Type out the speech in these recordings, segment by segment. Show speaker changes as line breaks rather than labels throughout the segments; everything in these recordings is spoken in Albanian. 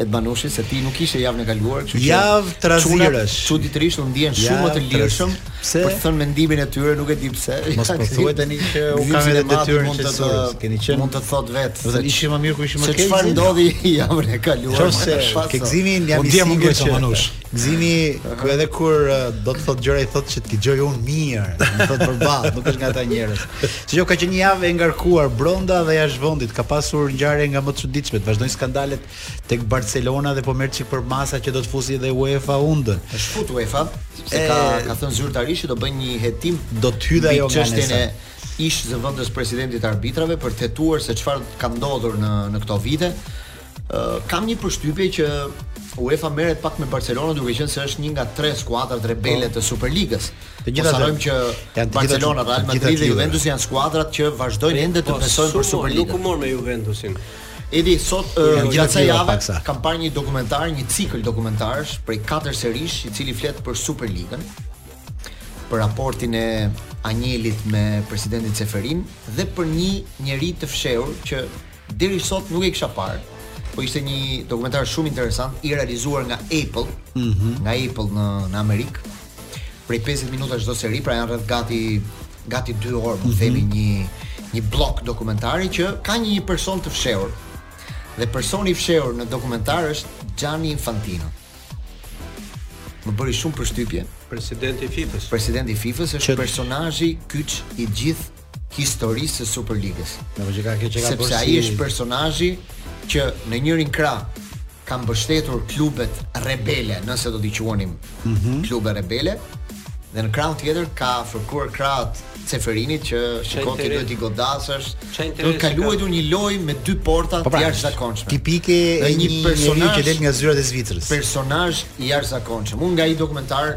Edi Manushi se ti nuk ishe javën e kaluar, kështu që
javë trazirësh.
Çuditërisht u ndjenë shumë më të lirshëm për të thënë mendimin e tyre, nuk e di pse.
Mos po thuaj tani që u kanë edhe detyrën
që të
keni qenë
mund të thotë vetë.
Do të ishte më mirë kur ishim më keq.
Çfarë ndodhi javën e kaluar?
Se Gëzimin jam i sigurt që
Manush.
Gëzimi ku edhe kur do të thotë gjëra i thotë që të dëgjoj unë mirë, m'i thotë përballë, nuk është nga ata njerëz. Kjo ka qenë një javë e ngarkuar brenda dhe jashtë vendit. Ka pasur ngjarje nga më të çuditshmet. Vazhdojnë skandalet tek Barcelona dhe po merr çik përmasa që do të fusë edhe UEFA hundën.
Është futur UEFA, se ka ka thënë zyrtarisht që do bëjnë një hetim
do të hyjë ajo në
çështjen e ish zëvendës presidentit të arbitrave për të hetuar se çfarë ka ndodhur në në këto vite. kam një përshtypje që UEFA merret pak me Barcelonën duke qenë se është një nga tre skuadrat rebele po. të Superligës.
Të gjitha
po që
janë
Barcelona, Real Madrid dhe Juventus janë skuadrat që vazhdojnë ende të po, besojnë për Superligën.
Nuk u mor me Juventusin.
Edi sot gjatë
javës
kam parë një dokumentar, një cikël dokumentarësh prej katër serish, i cili flet për Superligën, për raportin e Anjelit me presidentin Ceferin dhe për një njeri të fshehur që Deri sot nuk e kisha parë, po ishte një dokumentar shumë interesant i realizuar nga Apple, mm -hmm. nga Apple në në Amerikë. Prej 50 minuta çdo seri, pra janë rreth gati gati 2 orë, mm -hmm. themi një një blok dokumentari që ka një, një person të fshehur. Dhe personi i fshehur në dokumentar është Gianni Infantino. Më bëri shumë përshtypje.
Presidenti i FIFA-s.
Presidenti i FIFA-s është personazhi kyç i gjithë historisë së Superligës.
Po që ka kjo që ka bërë.
Sepse ai është personazhi që në njërin krah ka mbështetur klubet rebele, nëse do t'i quanim
mm -hmm.
klube rebele, dhe në krahun tjetër ka fërkuar krahët Ceferinit që shiko ti duhet t'i godasësh.
Domethënë
ka luajtur një lojë me dy porta
po pra, të
jashtëzakonshme.
Tipike e një,
një personazhi
që del nga zyrat e Zvicrës.
Personazh i jashtëzakonshëm. Unë nga ai dokumentar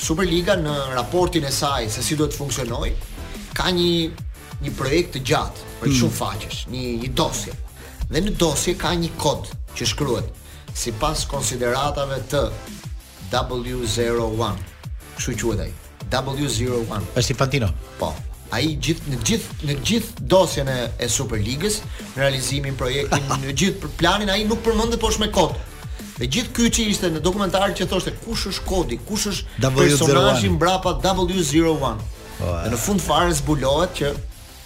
Superliga në raportin e saj se si duhet të funksionojë, ka një një projekt të gjatë, për
hmm.
shumë faqesh, një një dosje. Dhe në dosje ka një kod që shkruhet sipas konsideratave të W01. Kështu quhet ai. W01.
Është Infantino.
Po. Ai gjithë në gjithë në gjithë dosjen e, e Superligës, në realizimin, projektin, në gjithë planin ai nuk përmendet veçse me kod. Dhe gjithë kyçi ishte në dokumentar që thoshte kush është kodi, kush është personazhi mbrapa W01.
Po,
dhe në fund fare zbulohet që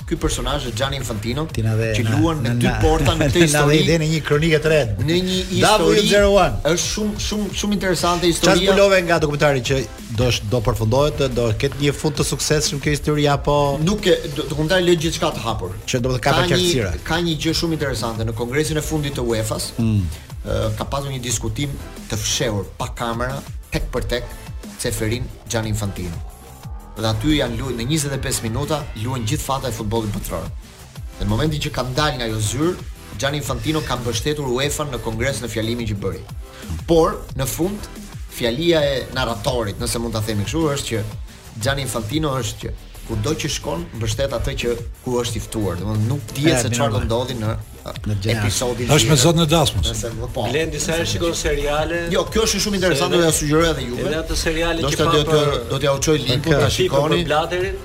ky personazh është Gianni Infantino që luan me dy porta në këtë histori
dhe në një kronikë të re.
Në një histori
W01.
Është shumë shumë shumë interesante historia.
Çfarë zbulove nga dokumentari që do do përfundohet, do ketë një fund të suksesshëm kjo histori apo
nuk e dokumentari lë gjithçka të hapur.
Që do të ka paqartësira.
Ka një gjë shumë interesante në kongresin e fundit të UEFA-s.
Mm.
Ka pasur një diskutim të fshehur pa kamera tetë për tetë Ceferin Gianni Infantino. Dhe aty janë luajtur në 25 minuta luhen gjithë fatet e futbollit botëror. Në momentin që kanë dalë nga ajo zyrë, Gianni Infantino ka mbështetur UEFA-n në kongres në fjalimin që bëri. Por, në fund, fjalia e narratorit, nëse mund ta themi kështu, është që Gianni Infantino është që kudo që shkon mbështet atë që ku është i ftuar. Domthonë nuk dihet se çfarë do ndodhi në
në
episodin.
Është me zotin e dasmës.
Nëse më po.
Glen disa herë shikon seriale.
Jo, kjo është shumë interesante dhe ia sugjeroj edhe juve.
Edhe atë seriale që pa
do të do t'jua çoj linkun ta shikoni.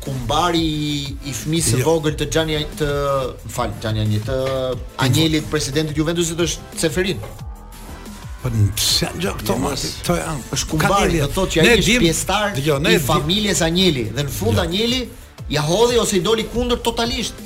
kumbari i, i fëmijës së
jo.
vogël të Xhani të, më fal, Xhani Anjit, të Anjelit presidentit të Juventusit është Ceferin.
Po pse jo këto më to janë.
Është kumbari, do thotë që ai është pjesëtar i familjes Anjeli dhe në fund jo. Anjeli ia hodhi ose i doli kundër totalisht.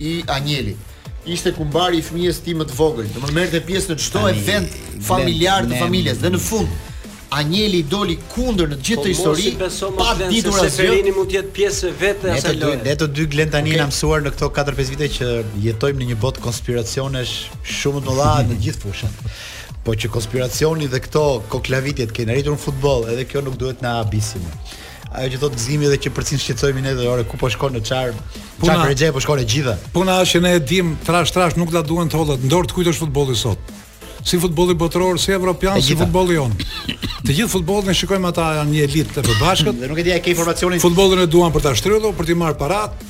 i Anjelit ishte kumbari i fëmijës së tij më të vogël. Domthonë merrte pjesë në çdo event familjar të familjes dhe në fund Anjeli doli kundër në gjithë
po, këtë
histori, pa ditur asgjë.
Ceferini mund të jetë pjesë e vetë e asaj loje.
Ne të dy Glen tani jemi mësuar në këto 4-5 vite që jetojmë në një botë konspiracionesh shumë të mëdha në gjithë fushat. Po që konspiracioni dhe këto koklavitje të kenë arritur në futboll, edhe kjo nuk duhet na habisi. Ajo që thotë Gëzimi dhe që për cilën shqetësohemi ne dhe ore ku po shkon në çar. Çfarë dreqin po shkon e gjitha.
Puna është që ne e dimë trashë trashë nuk na duhen të hollat. Në dorë të kujt është futbolli sot. Si futbolli botëror, si evropian, si futbolli jonë. Të gjithë futbollin e shikojmë ata janë një elitë e përbashkët.
Dhe nuk e di a ke informacionin.
Futbollin e duan për ta shtrydhur, për të marrë
paratë.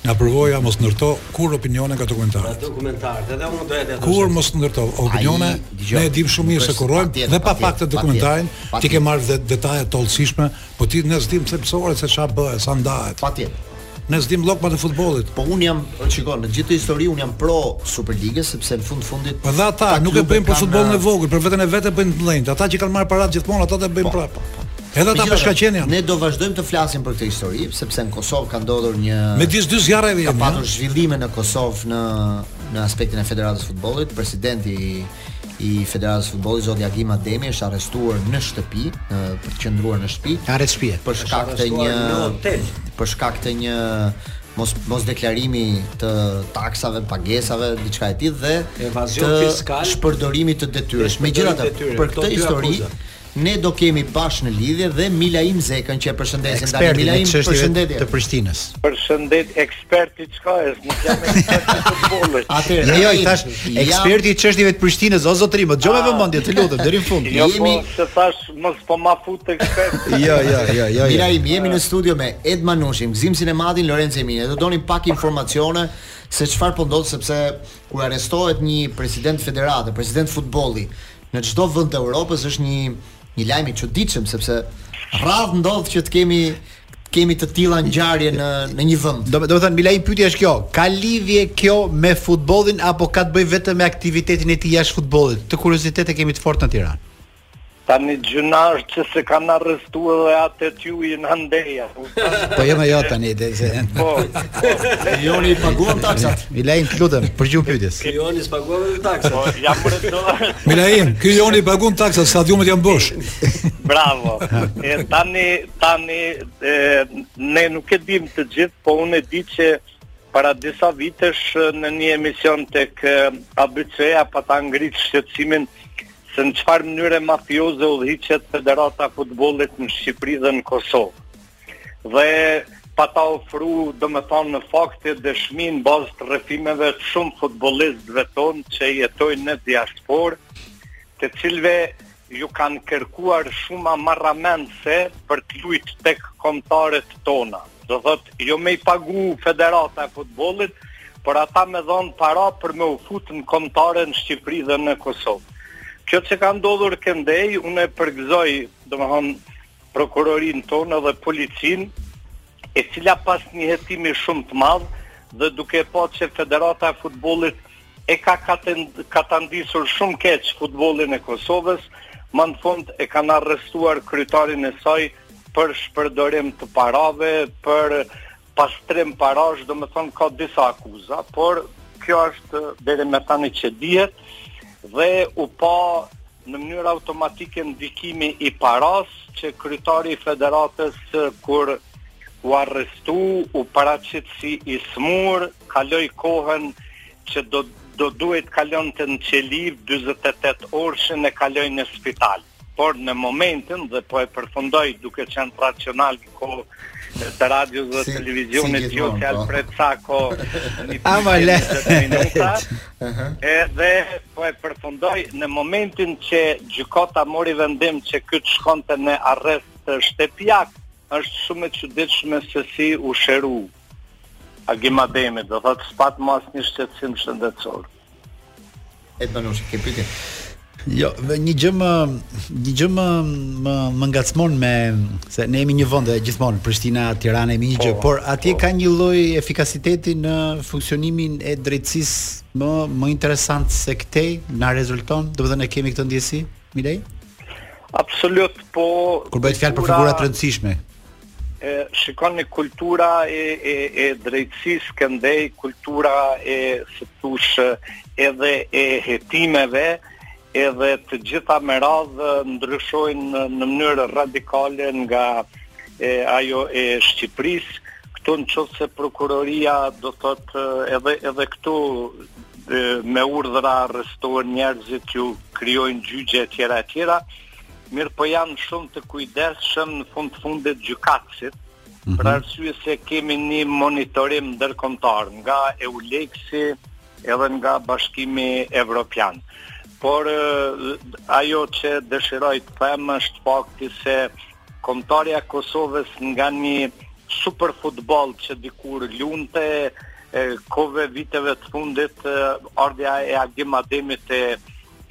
Nga
përvoja mos ndërto kurrë opinione nga
dokumentarët.
Nga
dokumentarët, edhe unë doja të
thoja. Kurrë mos ndërto opinione, ne e dimë shumë mirë se e
kurojmë
dhe pa fakte dokumentarin, ti ke marrë dhe detaje të hollësishme, po ti ne s'dimë kryesoret se çfarë bëhet, sa ndahet.
Patjetër.
Ne s'dimë llokmat e futbollit.
Po un jam, shikon, në gjithë këtë histori un jam pro Superligës sepse në fund fundit
Po dha ata, nuk e bëjnë për futbollin e vogël, për veten e vet e bëjnë të mëdhenjtë. Ata që kanë marrë paratë gjithmonë ata do e bëjnë
po,
prapë.
Po, po.
Edhe ata
peshka
qenë, janë.
Ne do vazhdojmë të flasim për këtë histori, sepse në Kosovë ka ndodhur një
Midis dy zjarreve
edhe
jemi.
Ka
patur
zhvillime në Kosovë në në aspektin e Federatës së Futbollit, presidenti i, i Federatës së Futbollit Zoti Agim Ademi është arrestuar në shtëpi, në, për të qëndruar në shtëpi.
Arrest shtëpie.
Për shkak të një
në hotel,
për shkak të një mos mos deklarimi të taksave, pagesave, diçka e tillë dhe
evazion fiskal,
shpërdorimit të detyrës. Megjithatë, për këtë histori, Ne do kemi bashkë në lidhje dhe Milaim Zekën që e përshëndesim tani Milaim përshëndetje
të Prishtinës.
Përshëndet eksperti çka është, nuk jam ekspert i futbollit.
Atë
jo, jo, i thash eksperti i çështjeve të Prishtinës, o zotëri, më dëgjova ah. vëmendje, të lutem, deri në fund.
Jo,
jemi
po, të thash mos po më fut ekspert.
Jo, jo, jo, jo.
Milaim, jemi në studio me Ed Manushin, Gëzim Sinemadin, Lorenzo Emini. Do donim pak informacione se çfarë po ndodh sepse Kur arrestohet një president federate, president futbolli në çdo vend të Evropës është një një lajm i çuditshëm sepse rrallë ndodh që të kemi kemi të tilla ngjarje në në një vend.
Domethënë Milaim pyetja është kjo, ka lidhje kjo me futbollin apo ka të bëjë vetëm me aktivitetin e tij jashtë futbollit? Të kuriozitet e kemi të fortë në Tiranë.
Tani gjynah është që se kanë arrestu edhe atë e tuajin andej.
Po jema jo tani, dhe se...
Po, po.
I joni i paguan taksat.
Milaim, të lutem, përgjigju pyetjes.
Ky i joni i paguan edhe taksat.
Po, jam për e do.
Milaim, ky i joni i paguan taksat, sa dhjumët jam bosh.
Bravo. E, tani, tani, e, ne nuk e dim të gjithë, po unë e di që para disa vitesh në një emision tek ABC-ja pata ngritë shqetsimin Se në çfarë mënyre mafioze udhëhiqet Federata e Futbollit në Shqipëri dhe në Kosovë. Dhe pata ofru, domethonë fakte, dëshmi në bazë të rrëfimeve të shumë futbollistëve tonë që jetojnë në diasporë, të cilëve iu kanë kërkuar shuma marramendëse për të lujtë tek kombëtaret tona. Do thotë, jo me i pagu federata e futbollit, por ata me dhanë para për me u fut në kombëtare në Shqipëri dhe në Kosovë. Kjo që ka ndodhur këndej, unë e përgëzoj, domethonë, prokurorinë tonë dhe policinë, e cila pas një hetimi shumë të madh, dhe duke pa që Federata e Futbollit e ka katandisur shumë keq futbollin e Kosovës, më në fund e kanë arrestuar kryetarin e saj, për shpërdorim të parave, për pastrim parash, domethonë ka disa akuza, por kjo është deri me tani që dihet dhe u pa në mënyrë automatike ndikimi i parasë që kryetari i federatës kur u arrestu, u paraqit si i smur, kaloi kohën që do duhej ta kalonte në qeli 48 orëshin e kaloi në spital. por në momentin dhe po e përfundoj duke qenë racional kohën e radios dhe
të
televizionit
si
jo që alë për e
të
sako
një
të minuta edhe po e përfundoj në momentin që gjykata mori vendim që ky të shkonte në arrest shtëpiak është shumë e çuditshme se si u shëru Agim Ademi dhe dhe të s'pati më asnjë shqetësim shëndetësor
Ed Manushi, ke pyetje?
Jo, dhe një gjë më një gjë më më, më ngacmon se ne jemi një vend e gjithmonë Prishtina, Tirana jemi një gjë,
po,
por atje
po.
ka një lloj efikasiteti në funksionimin e drejtësisë më më interesant se këtej na rezulton, domethënë e kemi këtë ndjesi, Milaim?
Absolut, po
Kur bëhet fjalë për figura të rëndësishme.
E shikoni kultura e e e drejtësisë këndej kultura e si t'thush edhe e hetimeve edhe të gjitha me radhë ndryshojnë në mënyrë radikale nga e, ajo e Shqipërisë. Këtu në qoftë se prokuroria do thotë edhe, edhe këtu me urdhëra arrestohen njerëzit, u krijohen gjyqe e tjera e tjera, mirëpo janë shumë të kujdesshëm në fund të fundit gjykatësit, mm -hmm. për arsye se kemi një monitorim ndërkombëtar nga EULEX-i edhe nga Bashkimi Evropian. Por ajo që dëshiroj të them është fakti se kombëtarja e Kosovës nga një super futboll që dikur lunte kohëve viteve të fundit ardhja e Agim Ademit e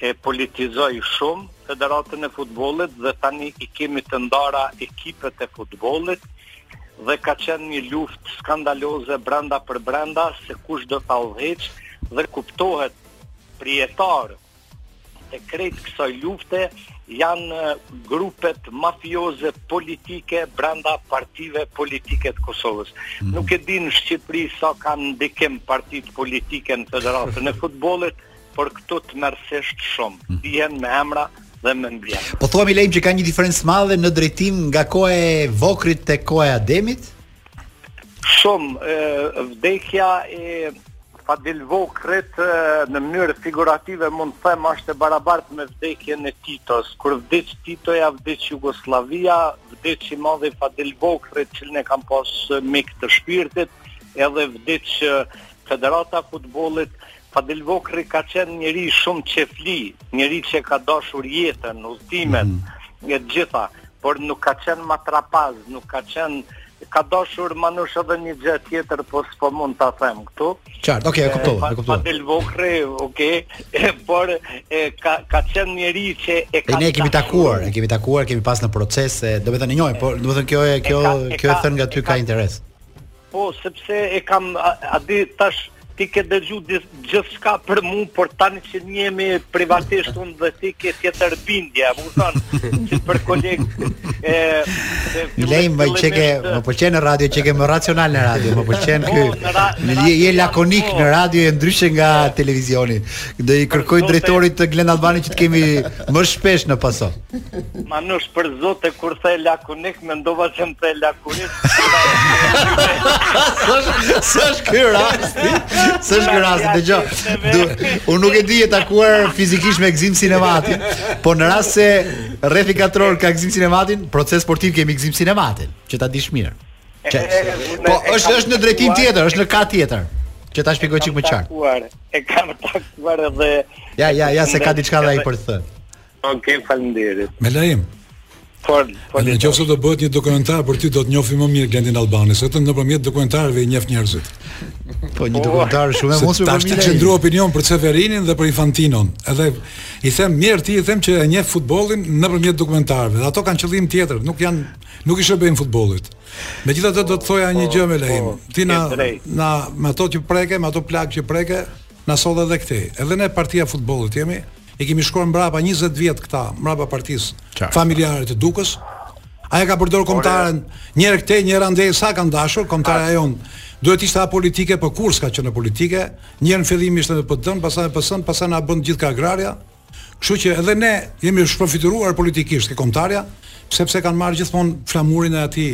e politizoi shumë Federatën e Futbollit dhe tani i kemi të ndara ekipet e futbollit dhe ka qenë një luftë skandaloze brenda për brenda se kush do ta udhëheq dhe kuptohet prijetarët e krejt kësaj lufte janë grupet mafioze politike brenda partive politike të Kosovës. Mm. Nuk e di në Shqipëri sa kanë ndikim partitë politike në Federatën e Futbollit, por këtu tmerrësisht shumë, mm. dihen me emra dhe me mbiemra.
Po thua Milaim që ka një diferencë të madhe në drejtim nga koha e Vokrrit te koha e Ademit?
Shumë vdekja e Fadil Vokrrit në mënyrë figurative mund të them është e barabartë me vdekjen e Titos. Kur vdiq Tito ja vdiq Jugosllavia, vdiq i madhi Fadil Vokrri që e kam pas mik të shpirtit, edhe vdiq Federata e Futbollit, Fadil Vokrri ka qenë njeri shumë qefli, njeri që ka dashur jetën, udhëtimet, mm -hmm. e gjitha, por nuk ka qenë matrapaz, nuk ka qenë ka dashur manush edhe një gjë tjetër, po s'po mund ta them këtu.
Qartë, okay, e kuptova, e kuptova.
Fadil Vokrri, okay, por e, ka ka qenë njeri që e ka.
Ne kemi takuar, e kemi takuar, kemi pas në procese, domethënë e njoh, por domethënë kjo e kjo kjo e thënë nga ty ka interes.
Po, sepse e kam, a di tash ti ke dëgju gjithçka për mu, por tani që njihemi privatisht unë dhe ti ke tjetër bindje, më thonë, që për kolegë, e, e,
Lejmë, më që
ke,
më përqenë në radio, qenke më racional në radio, më përqenë
po, kë,
je, je lakonik
po.
në radio, e ndryshe nga po. televizioni, dhe i kërkoj drejtorit të Glenn Albani që të kemi më shpesh në paso.
Manush për zotin kur the lakonik mendova se më the lakunik.
S'është ky rast. S'është ky rast, dëgjoj. Unë nuk e di je takuar fizikisht me Gzim Sinematin, po në rast se rrethi katror ka Gzim Sinematin, proces sportiv kemi Gzim Sinematin, që ta dish mirë. Po është është në drejtim tjetër, është në kat tjetër që ta shpjegoj çik më qartë.
E kam takuar edhe
Ja, ja, ja se ka diçka ai për të thënë.
Ok, faleminderit.
Mulaim.
Por, po
në qoftë se do bëhet një dokumentar për ty do të njohim më mirë Glendin Albani, se vetëm nëpërmjet dokumentarëve i njeh njerëzit.
Po një dokumentar po. shumë e mos për
Tashi ti qëndro opinion për Çeferinin dhe për Infantinon. Edhe i them mirë ti i them që e njeh futbollin nëpërmjet dokumentarëve. Dhe ato kanë qëllim tjetër, nuk janë nuk i shërbejnë futbollit. Megjithatë do të thoja një gjë Mulaim. Po, ti na na me ato që preke, me ato plagë që preke, na solle edhe këtej. Edhe ne partia e futbollit jemi I kemi shkuar mbrapa 20 vjet këta, mbrapa partisë familjare të Dukës. Ai e ka përdor kombëtaren, një herë këtej, një herë andej, sa kanë dashur, kombëtarja jonë. Duhet ishte apolitike, po kurrë s'ka qenë apolitike. Një herë në fillim ishte me PD-në, pastaj me PS-në, pastaj na bën gjithë agrarja. Kështu që edhe ne jemi shpërfytyruar politikisht ke kombëtarja, sepse kanë marrë gjithmonë flamurin e atij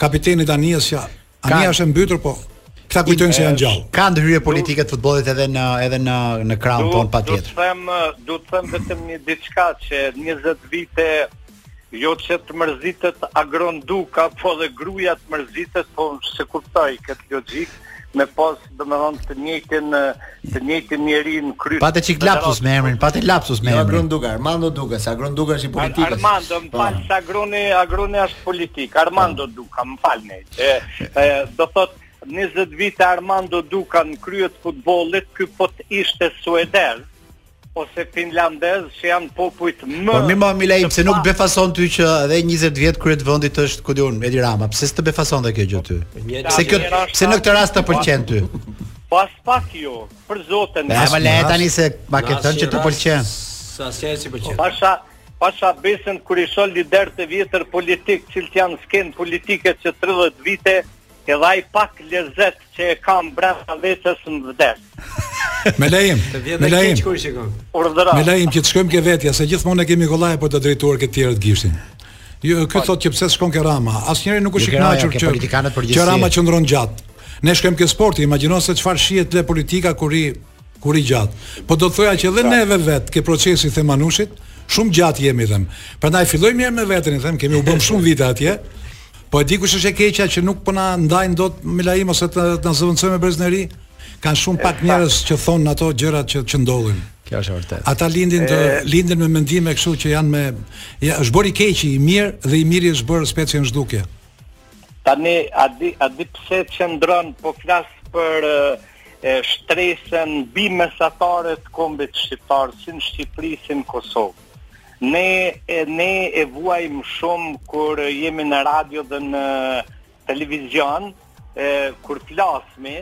kapitenit të anijes që Anija është e mbytur, po Këta kujtojnë se janë gjallë.
Ka ndërhyrje politike të futbollit edhe në edhe në në krahun
tonë
patjetër.
Dua të them, dua të them vetëm një diçka që 20 vite jo që të mërzitet Agron Duka, po dhe gruja të mërzitet, po s'e kuptoj këtë logjikë me pas domethënë të njëjtin të njëjtin njeri në krye.
Pate çik lapsus me emrin, pate lapsus me
jo,
emrin.
Agron Duka, Armando Duka, se Agron Duka është i politikës.
Armando, më fal, po. se Agroni, Agroni është politikë. Armando po. Duka, më fal ne. Ë do thotë 20 vite Armando Duka në krye të futbollit, ky po të ishte suedez. ose finlandez që janë popujt më
Po mirë more
Milaim,
pse nuk befason ty që edhe 20 vjet krye të vendit është ku diun Edi Rama? Pse s'të befason dhe kjo gjë ty? Pse kjo pse në këtë rast të pëlqen ty?
Po aspak ju, jo, për zotin.
Ja, më lër tani se ma ke thënë që të pëlqen.
Sa si si pëlqen.
Pasha Pasha besën kur i shoh liderë të vjetër politik, cilët janë n'skenë politike që 30 vite, Edhe ai pak lezet që e kam brenda vetes më vdes.
Milaim, Milaim.
Urdhëra.
Milaim që të shkojmë ke vetja, se gjithmonë e kemi kollaj për ta drejtuar ke të tjerët gishtin. Jo, ky thotë që pse shkon ke Rama. Asnjëri nuk është i kënaqur që
politikanët për gjithësi.
Që Rama qëndron gjatë. Në shkojmë ke sporti, imagjino se çfarë shihet le politika kur i kur i gjatë. Po do të thoja që edhe ne vetë vet ke Procesi te Manushi, shumë gjatë jemi them. Prandaj fillojmë mirë me veten, i them, kemi u bëmë shumë vite atje. Po e di kush është e keqja që nuk po na ndajnë dot Milaim ose të na zëvendësojnë me brezneri? Kan shumë pak njerëz që thon ato gjërat që që ndodhin.
Kjo është e vërtetë.
Ata lindin të lindin me mendime kështu që janë me ja, është bërë i keqi, i mirë dhe i miri është bërë specie në zhdukje.
Tani a di a di pse qëndron po flas për e, shtresën mbimesatare të kombit shqiptar si në Shqipëri si në Kosovë. Ne e, ne e vuajmë shumë kur jemi në radio dhe në televizion, e, kur flasmi,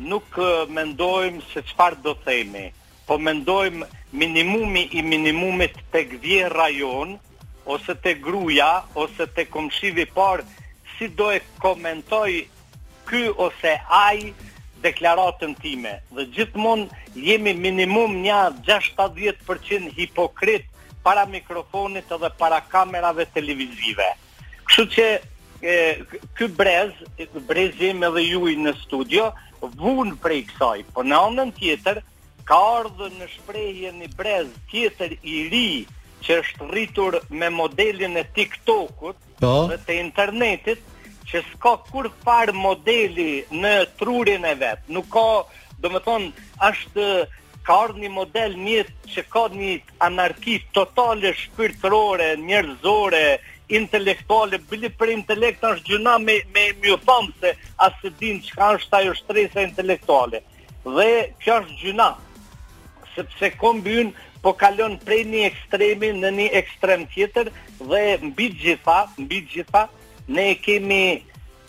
nuk mendojmë se çfarë do themi, po mendojmë minimumi i minimumit tek vjehrra jonë ose te gruja ose te komshiu po si do e komentojë Ky ose ai deklaratën time dhe gjithmonë jemi minimum nja gjashtëdhjetë për qind hipokrit para mikrofonit edhe para kamerave televizive. Kështu që ky brez, brezi im edhe juaji në studio vunë prej kësaj, por në anën tjetër ka ardhur në shprehje një brez tjetër i ri që është rritur me modelin e TikTok-ut,
Po.
Dhe të internetit që s'ka kurrfarë modeli në trurin e vet. Nuk ka, domethënë, është ka ardhë një model një që ka një anarki totale shpirtërore, njerëzore, intelektuale, bile për intelekt është gjynah me, me ju thanë se as s'e din çka është ajo shtresa intelektuale. Dhe kjo është gjynah, sepse kombi ynë po kalon prej një ekstremi në një ekstrem tjetër dhe mbi gjitha, mbi gjitha, ne e kemi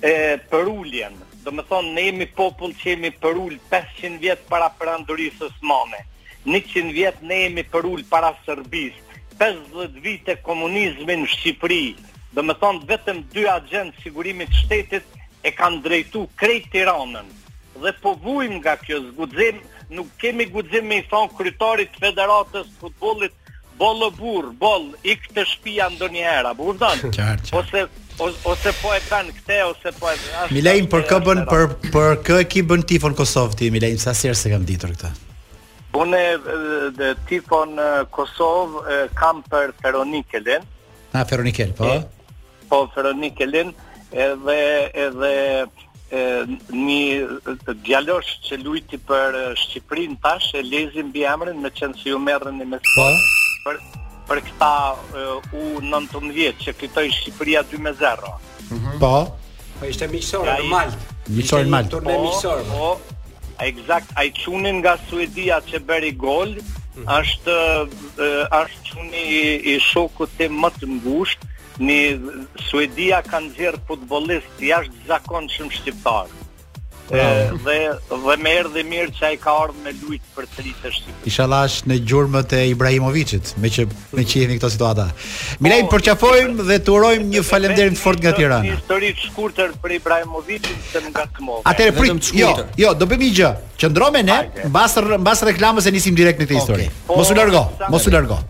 e, përuljen. Domethënë, ne jemi popull që jemi përul 500 vjet para Perandorisë Osmane. 100 vjet ne jemi përul para Serbisë. 50 vite komunizmi në Shqipëri. Domethënë, vetëm dy agjentë Sigurimit t'Shtetit e kanë drejtu krejt Tiranën. dhe po vujmë nga kjo, s'kemi guxim, nuk kemi guxim me i thonë kryetarit të Federatës së Futbollit boll o burr, boll, ik te shtëpia ndonjëherë, apo kupton?
Qartë.
Ose ose po e bën këtë ose po e bën.
Milaim për kë bën për për kë ekip bën tifon Kosovë ti Milaim, se s'e se s'e kam ditur këtë.
Unë dhe tifon Kosovë kam për Feronikelin.
A, Feronikel, po.
E, Po Feronikelin edhe edhe një djalosh që lujti për Shqiprinë tash e lezim mbi emrin meqenëse ju merren në mes.
Po.
Për për këta uh, u 19 që fitoi Shqipëria 2 me 0. Mm -hmm.
Po.
Po ishte miqësor
normal.
Miqësor
normal.
Turne miqësor.
Po. po. Ekzakt, ai çuni nga Suedia që bëri gol, mhm. është është çuni i, i shokut tim më të ngushtë. Suedia ka nxjerrë futbollistë të jashtëzakonshëm shqiptarë. Dhe dhe më erdhi mirë që ai ka ardh me lujt për të rritë
Ishalla në gjurmët e Ibrahimoviçit, meqë meqë jemi te këto situata. Miraj po, përqafojmë dhe të urojmë një falënderim të fortë nga Tirana.
Një histori të shkurtër për Ibrahimoviçin se më ngacmove.
Atëherë prit, jo, jo, do bëjmë një gjë. Qëndro me ne, mbas mbas reklamës e nisim direkt me këtë histori.
Po,
mos u largo, mos u largo.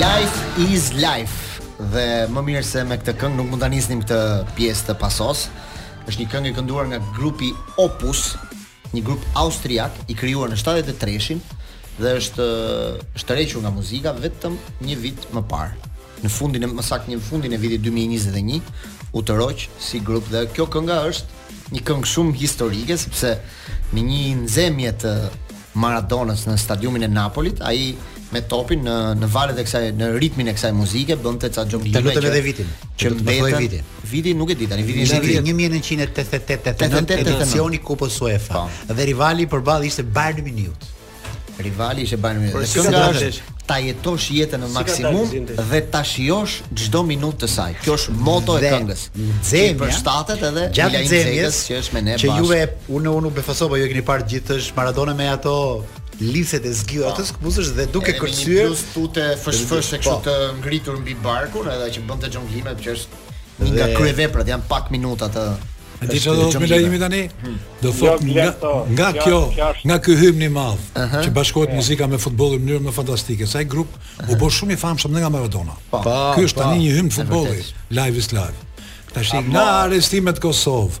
Live is Life dhe më mirë se me këtë këngë nuk mund ta nisnim këtë pjesë të Pasos. Është një këngë e kënduar nga grupi Opus, Një grup austriak i krijuar në 73-shin dhe është është tërhequr nga muzika vetëm një vit më parë. Në fundin e më saktë në fundin e vitit 2021 u tërhoq si grup dhe kjo kënga është një këngë shumë historike sepse në një nxemje të Maradonës në stadiumin e Napolit, ai me topin në në valët e kësaj në ritmin e kësaj muzike bënte ca xhonglime.
Të lutem edhe vitin.
Që
mban
mend
vitin.
Vitin nuk e di tani, viti
ishte 1988, 89 edicioni i Kupës UEFA.
Po.
Dhe rivali përballë ishte Bayern Munich.
Rivali ishte Bayern Munich. Dhe kënga është ta jetosh jetën në maksimum dhe ta shijosh çdo minutë të saj. Kjo është moto e këngës.
Nxemja,
përshtatet edhe
gjatë nxemjes
që është me ne bashkë.
Që juve unë unë u befasova, ju e keni parë gjithë, është Maradona me ato lidhëset e zgjidhura të këpucëve dhe duke kërcyer
plus tutat fshfsh e kështu
po.
të ngritur mbi barkun edhe që bënte xhonglime që është një nga kryeveprat, janë pak minuta të
E di çfarë do të bëjmë tani? Hmm. Do
jo,
thotë nga nga
kjo,
nga ky himn i madh që bashkohet muzika me futbollin në mënyrë më fantastike. Sa ai grup u bë shumë i famshëm edhe nga Maradona.
Po.
Ky është tani një
himn
futbolli, Live is Life. Tash nga arrestimet në Kosovë,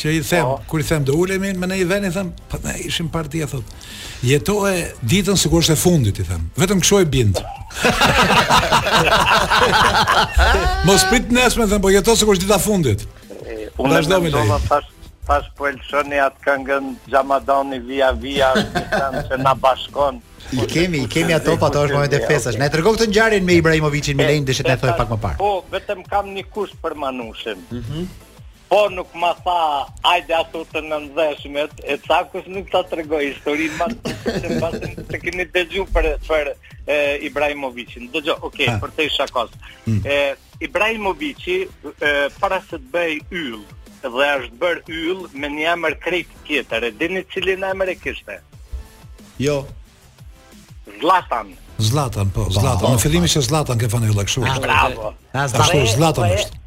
që
i
them,
oh.
kur i them do ulemi me në një vend i them, po ne s'jemi parti e thot. Jetoje ditën sikur është e fundit i them. Vetëm kshu e bind. Mos prit nesër i them, po jeto sikur është dita e fundit.
Unë do
me
lejë. Tash tash po e lëshoni atë këngën Xhamadani vija vija që na bashkon.
I kemi, i kemi ato, pa po, ato është momente festash. Na trego këtë ngjarjen me Ibrahimovicin, me Lenin, deshe t'na thoje pak më parë.
Po, vetëm kam një kusht për Manushin. Mhm. Po nuk ma tha, hajde ato të nëndheshmet, e ca kusht nuk ta tregoj historinë më të s'e pasën të keni dëgju për, për e, Ibrahimovicin. Dëgjo, okej,
okay,
për te shakaja. Hmm. E, Ibrahimovici, e, para se të bëhej yll, dhe është bër yll me një emër krejt tjetër, e dini cilin emër e kishte?
Jo.
Zlatan.
Zlatan, po, Zlatan. Në fillim ishte Zlatan ke fanella kështu. Ah,
bravo.
Ashtu Zlatan është.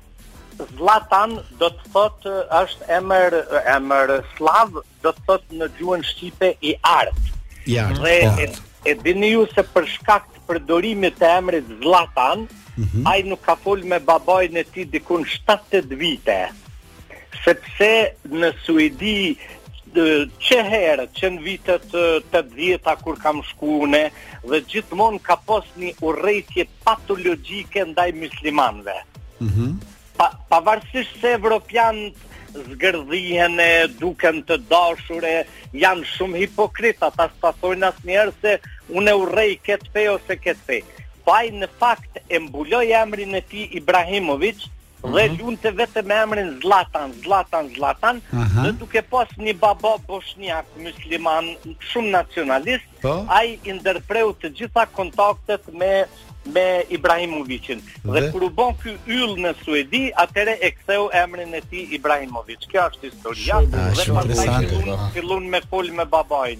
Zlatan do të thot është emër emër slav, do të thot në gjuhën shqipe i art.
I art.
Dhe
po.
e, e dini ju se për shkak të përdorimit të emrit Zlatan, mm -hmm. ai nuk ka fol me babain e tij dikun 7 8 vite. Sepse në Suedi që herët që në vitet tetëdhjeta kur kam shku unë dhe gjithmon ka pas një urrejtje patologike ndaj muslimanve. Mm -hmm. pa, pavarësisht se evropiant zgërdhihen e duken të dashur e janë shumë hipokrita, ata s'ta thojnë asnjëherë se unë e urrej këtë fe ose këtë fe. Po ai në fakt e mbuloi emrin e tij Ibrahimovic, dhe mhm. lunte vetëm me emrin Zlatan, Zlatan, Zlatan, dhe duke pas një baba boshnjak musliman shumë nacionalist,
po.
ai i ndërpreu të gjitha kontaktet me me Ibrahimovicin. Dhe, kur u bo ky yll në Suedi, atëhere e ktheu emrin e tij Ibrahimovic. Kjo është historia.
Shumë
interesante.
Dhe
pastaj fillon me fol me babain.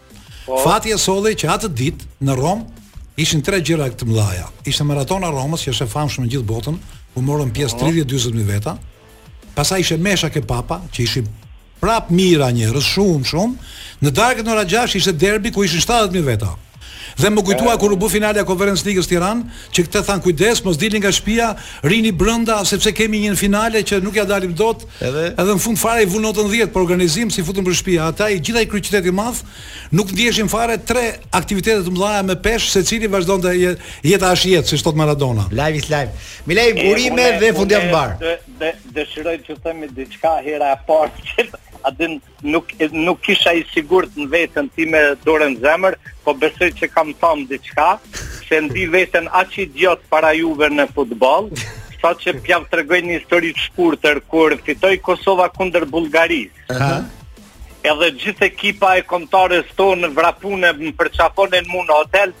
Po.
Fati e solli që atë ditë në Rom ishin tre gjëra të mëdha. Ishte maratona e Romës, që është e famshme në gjithë botën, ku morën pjesë 30-40 mijë veta. Pastaj ishte mesha ke Papa, që ishin prap mijëra njerëz, shumë shumë. Në darkë në ora 6 ishte derbi ku ishin 70 mijë veta. Dhe më kujtua kur u bë finalja e Conference League-s Tiranë, që këta thanë kujdes, mos dilni nga shtëpia, rrini brenda sepse kemi një finale që nuk ia dalim dot,
Edhe
edhe në fund fare i vunë notën 10 për organizim si futën për shtëpia. Ata i gjithë ai kryeqytet i madh nuk ndiheshin fare tre aktivitete të mëdha me peshë, secili vazhdonte jeta është jetë, siç thot Maradona.
Live is life. Milej urime dhe fundjavë
të mbarë. Dëshiroj të them diçka hera e parë që a din nuk nuk kisha i sigurt në veten time dorën n'zemër, po besoj që kam thënë diçka, se ndi veten aq idiot para juve në futboll, sa që po jav tregoj një histori të shkurtër, kur fitoi Kosova kundër Bullgarisë.
Aha.
Edhe gjithë ekipa e kombtares tonë vrapun e më përqafonin mu në hotel,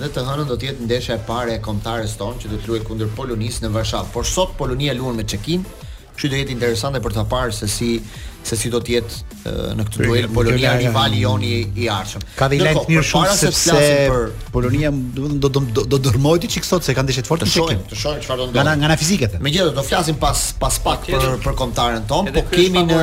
Dhe të
hënën do të jetë ndeshja e parë e kombëtares tonë, që do të luajë kundër Polonisë në Varshavë, por sot Polonia luan me Çekinë, kështu do jetë interesante për ta parë se si se si do të jetë në këtë duel Polonia rivali joni i ardhshëm.
Ka dhe lajm mirë shumë
se flasim për
Polonia, do të thonë do do dërrmohet një çik sot se kanë ndeshje të fortë
të shohim, të shohim çfarë do ndodhë.
Nga ana fizike.
Megjithatë do flasim pas pas pak për për kombëtaren
tonë,
po kemi në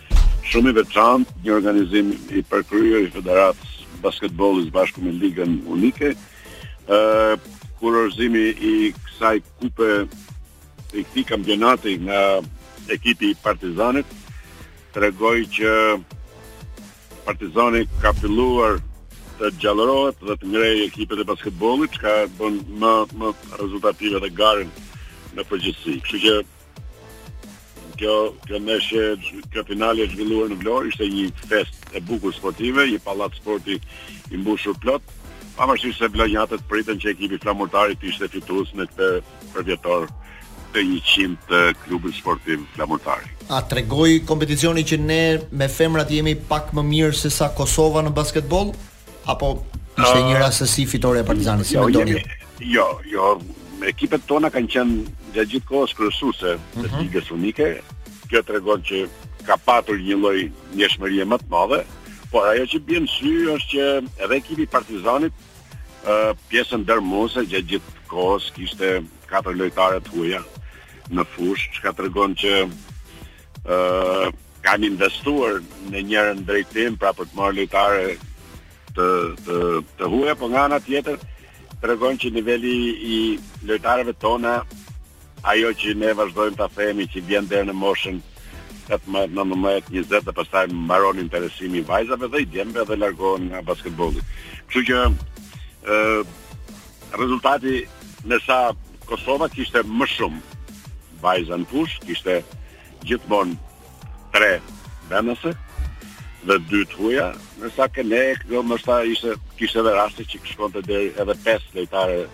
Shumë i veçantë, një organizim i përkryer i Federatës së Basketbollit së bashku me Ligën Unike. ë Kurorëzimi i kësaj kupe i këtij kampionati nga ekipi i Partizanit tregoi që Partizani ka filluar të gjallërohet dhe të ngrejë ekipet e basketbollit, çka bën më më rezultative dhe garën në përgjithësi. Kështu që Kjo, kjo ndeshje, kjo finale e zhvilluar në Vlorë ishte një festë e bukur sportive, një pallat sporti i mbushur plot. Pavarësisht se vlonjatët pritën që ekipi i Flamurtarit të ishte fitues në këtë përvjetor të 100 të klubit sportiv Flamurtari.
A tregoi kompeticioni që ne me femrat jemi pak më mirë sesa Kosova në basketboll? Apo ishte një rastësi fitorja e Partizanit, si
jo,
mendoni
ju? Jo, jo, ekipet tona kanë qenë gjatë gjithë kohës kryesuese të
mhm.
Ligës Unike. Kjo tregon që ka patur një lloj ndjeshmërie më të madhe, por ajo që bie në sy është që edhe ekipi i Partizanit ë uh, pjesën dërmuese gjatë gjithë kohës kishte katër lojtare të huaja në fushë, çka tregon që ë uh, kanë investuar në njërin drejtim pra për të marrë lojtare të të të huaja, por nga ana tjetër tregon që niveli i lojtareve tona ajo që ne vazhdojmë ta themi që vjen deri në moshën 18, 19, 20 dhe pastaj mbaron interesimi i vajzave dhe i djemve dhe largohen nga basketbolli. Kështu që ë rezultati ndërsa Kosova kishte më shumë Vajza në fushë kishte gjithmonë tre vendase dhe dy të huaja, ndërsa ke ne, kjo mbase ishte, kishte dhe raste që shkonte deri edhe pesë lojtare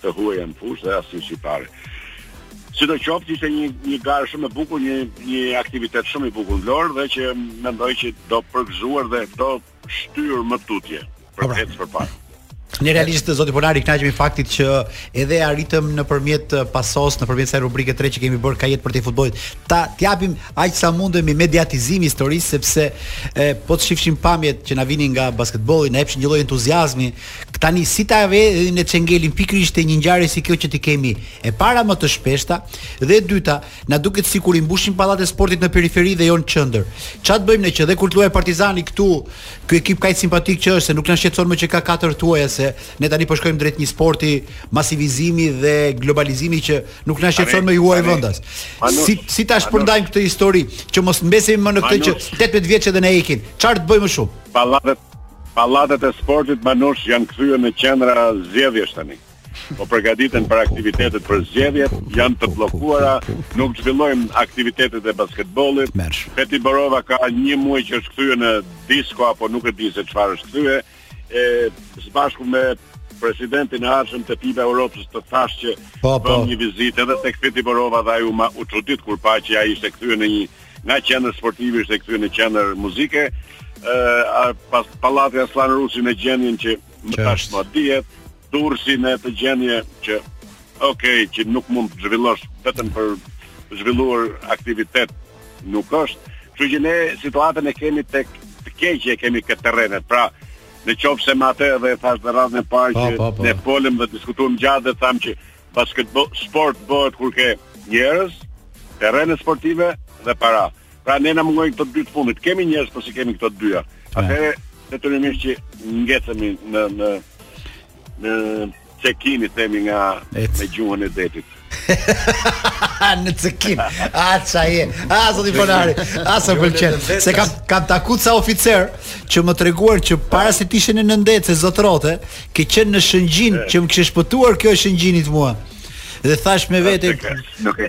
të huaja në fushë dhe asnjë shqiptare. Sidoqoftë ishte një, një garë shumë e bukur, një, një aktivitet shumë i bukur në Vlorë dhe që mendoj që do përgëzuar dhe këto shtyrë më tutje për
pra.
ecë përpara.
Ne realisht zoti Ponari, kënaqemi faktit që edhe arritëm nëpërmjet eh, pasos, nëpërmjet kësaj rubrike 3 që kemi bërë ka jetë për të futbollit. T'i japim aq sa mundemi mediatizim historisë sepse e, eh, po të shifshim pamjet që na vinin nga basketbolli, na jepshin një lloj entuziazmi. Tani si ta vënë në çengelin pikërisht e një ngjarje si kjo që t'i kemi e para më të shpeshta dhe e dyta, Na duket sikur i mbushin pallatet e sportit në periferi dhe jo në qendër. Ça të bëjmë ne që dhe kur të luajë Partizani këtu, ky ekip kaq simpatik që është se nuk na shqetëson më që ka katër të huaj se ne tani po shkojmë drejt një sporti masivizimi dhe globalizimi që nuk na shqetëson më i huaj
vendas.
Si si ta shpërndajmë këtë histori që mos mbesemi më në këtë që 18 vjeç edhe na ikin. Çfarë të bëjmë më shumë?
Pallatet pallatet e sportit Manush janë kthyer në qendra zgjedhjesh tani. Po përgatiten për aktivitetet për zgjedhjet, janë të bllokuara, nuk zhvillojmë aktivitetet e basketbollit.
Mersh.
Feti Borova ka një muaj që është kthyer në disko apo nuk e di se çfarë është kthyer, e së bashku me presidentin e ardhshëm të FIBA Europës të thashë që
po, po.
bën një vizitë edhe tek Feti Borova dhe ai u, ma, u çudit kur pa që ai ishte kthyer në një nga qendër sportive ishte kthyer në qendër muzike. Ë pastaj pallati Asllan Rusi në gjendjen që më tashmë dihet, Durrësi në atë gjendje që ok që nuk mund të zhvillosh vetëm për të zhvilluar aktivitet nuk është, kështu që ne situatën e kemi tejet të keqe e kemi te terrenet. Pra, në qoftë se me atë edhe e thashë në radhën e parë
po,
që
po, po.
ne folëm dhe diskutuam gjatë dhe thamë që basketbol sport bëhet kur ke njerëz, terrene sportive dhe para. Pra ne na mungojnë këto dy të fundit. Kemi njerëz, po s'i kemi këto të dyja. Pra. Atëherë detyrimisht që ngecim në në në cekinë themi ne
Ec.
me gjuhën e detit.
në cekinë. A ça je? A zoti Ponari, a sa pëlqen. Se kam kam taku ca oficerë që më treguan që para se të ishe në nëndetëse zotrote, ke qenë në Shëngjin që më kishe shpëtuar kjo e Shëngjinit mua. Dhe thashë me vete,
Nuk e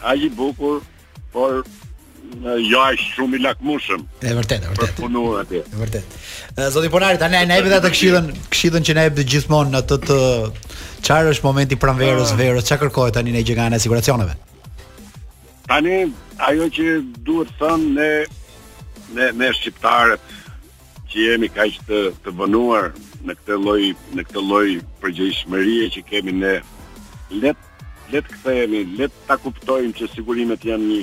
Aq i bukur, por jo aq shumë i lakmushëm.
E vërtet, e vërtet.
Punu atje.
E vërtet. Zoti Ponari tani na jep atë këshillën, këshillën që na jep gjithmonë atë të çfarë është momenti i pranverës, ah. verës, çfarë kërkohet tani nga ana e siguracioneve.
Tani ajo që duhet thënë ne ne ne shqiptarët që jemi kaq të të vonuar në këtë lloj në këtë lloj përgjegjshmërie që kemi ne let Le të kthehemi, le ta kuptojmë që sigurimet janë një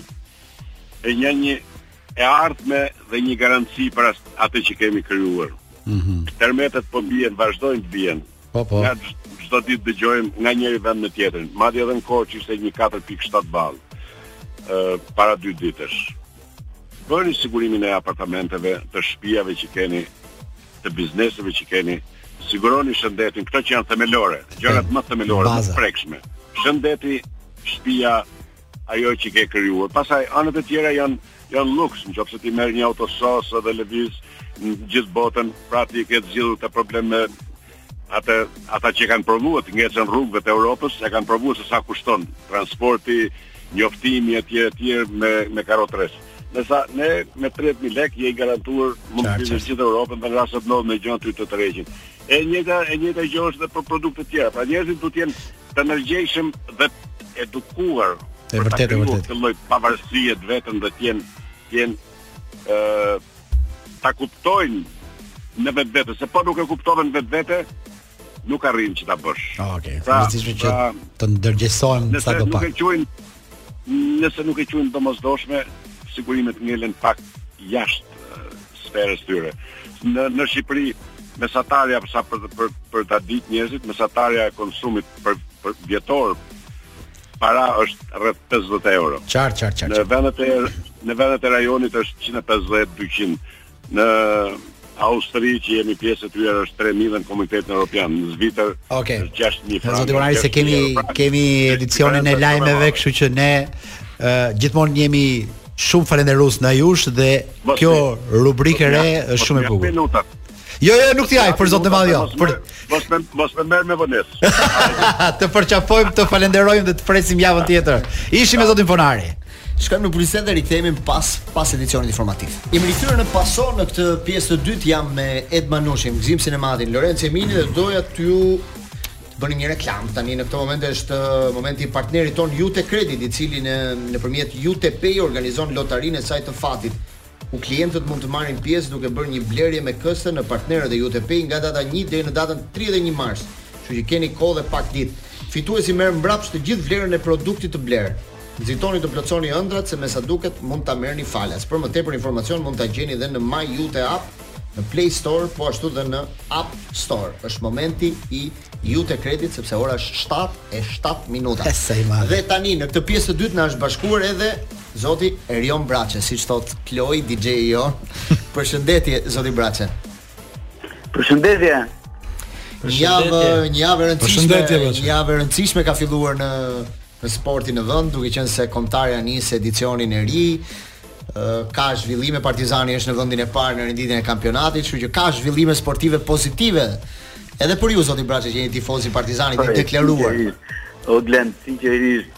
e një një e ardhme dhe një garanci për atë që kemi krijuar.
Mm
-hmm. Tërmetet po bien, vazhdojnë të bien.
Po po.
Ja çdo ditë dëgjojmë nga njëri vend në tjetrin. Madje edhe në Korçë ishte një 4.7 ballë para dy ditësh. Bëni sigurimin e apartamenteve, të shtëpive që keni të bizneseve që keni, siguroni shëndetin, këto që janë themelore, gjërat më themelore, më të prekshme. Shëndeti, shtëpia, ajo që ke krijuar. Pastaj anët e tjera janë janë luks, nëse ti merr një Auto SOS dhe lëviz në gjithë botën, prapë ti ke zgjidhur probleme ata ata që kanë provuar të ngecin rrugëve të Europës, e kanë provuar se sa kushton transporti, njoftimi etj etj me me karrotrec. Ndërsa ne me 30000 lekë je i garantuar, mund të vish gjithë Europën dhe në rast se të ndodh gjë ty të tërheqin. E njëjta e njëjta gjë është edhe për produkte të tjera. Pra njerëzit duhet të jenë të ndërgjegjshëm dhe edukuar.
E vërtetë e vërtetë.
një lloj pavarësie të vetën dhe të jenë të jenë ë ta kuptojnë në vetvete, se po nuk e kuptuan në vetvete, nuk arrin që ta bësh.
Ah, okej.
Okay.
Pra, që
pra,
të
ndërgjegjësojmë
sa do pak.
Nëse nuk e quajnë nëse nuk e quajnë domosdoshme, sigurimet ngelen pak jashtë eh, sferës tyre. Në në Shqipëri mesatarja për sa për për, për ta ditë njerëzit, mesatarja e konsumit për për vjetor para është rreth 50 euro.
Çar çar çar.
Në vendet e në vendet e rajonit është 150 200 Në Austri që jemi pjesë e tyre është 3000 dhe në Komunitetin Evropian në Zvicër
okay.
është 6000 franga.
Zoti Ponari se kemi kemi edicionin e lajmeve, kështu që ne uh, gjithmonë jemi shumë falënderues ndaj jush dhe
Mos
kjo rubrikë e re është shumë e bukur. Jo, jo, nuk t'i ha, për zotin e madh jo. Për...
Mos me, mos me merë me vënes.
të përqafojmë, të falenderojmë dhe të presim javën tjetër. Ishim me zotin Ponari.
Shkojmë në publicitet dhe rikthehemi pas pas edicionit informativ. Jemi rikthyer në Pason në këtë pjesë të dytë jam me Ed Manushin, Gëzim Sinematin, Lorenc Eminin dhe doja t'ju bëja një reklamë. Tani në këtë moment është uh, momenti i partnerit tonë Iute Credit, i cili në nëpërmjet Iute Pay organizon lotarinë e saj të fatit. ku klientët mund të marrin pjesë duke bërë një blerje me këste në partnerët e Iute Pay nga data një deri në datën tridhjetë e një mars, kështu që keni kohë dhe pak ditë. Fituesi merr mbrapsht të gjithë vlerën e produktit të blerë. Nxitoni të plotësoni ëndrrat se me sa duket mund ta merrni falas. Për më tepër informacion mund ta gjeni dhe në My Iute App në Play Store po ashtu dhe në App Store. Është momenti i Iute Credit sepse ora është 7 e 7 minuta. Dhe tani në këtë pjesë të dytë na është bashkuar edhe Zoti Erion Braçe, siç thotë Kloi DJ-i jo. Përshëndetje zoti Braçe.
Përshëndetje.
Një javë, një javë e rëndësishme, një javë e rëndësishme ka filluar në në sportin në vend, duke qenë se Komtarja nis edicionin e ri. Ka zhvillime Partizani është në vendin e parë në renditjen e kampionatit, kështu që ka zhvillime sportive pozitive. Edhe për ju zoti Braçe që jeni tifoz i Partizanit i deklaruar.
O Glen, sinqerisht,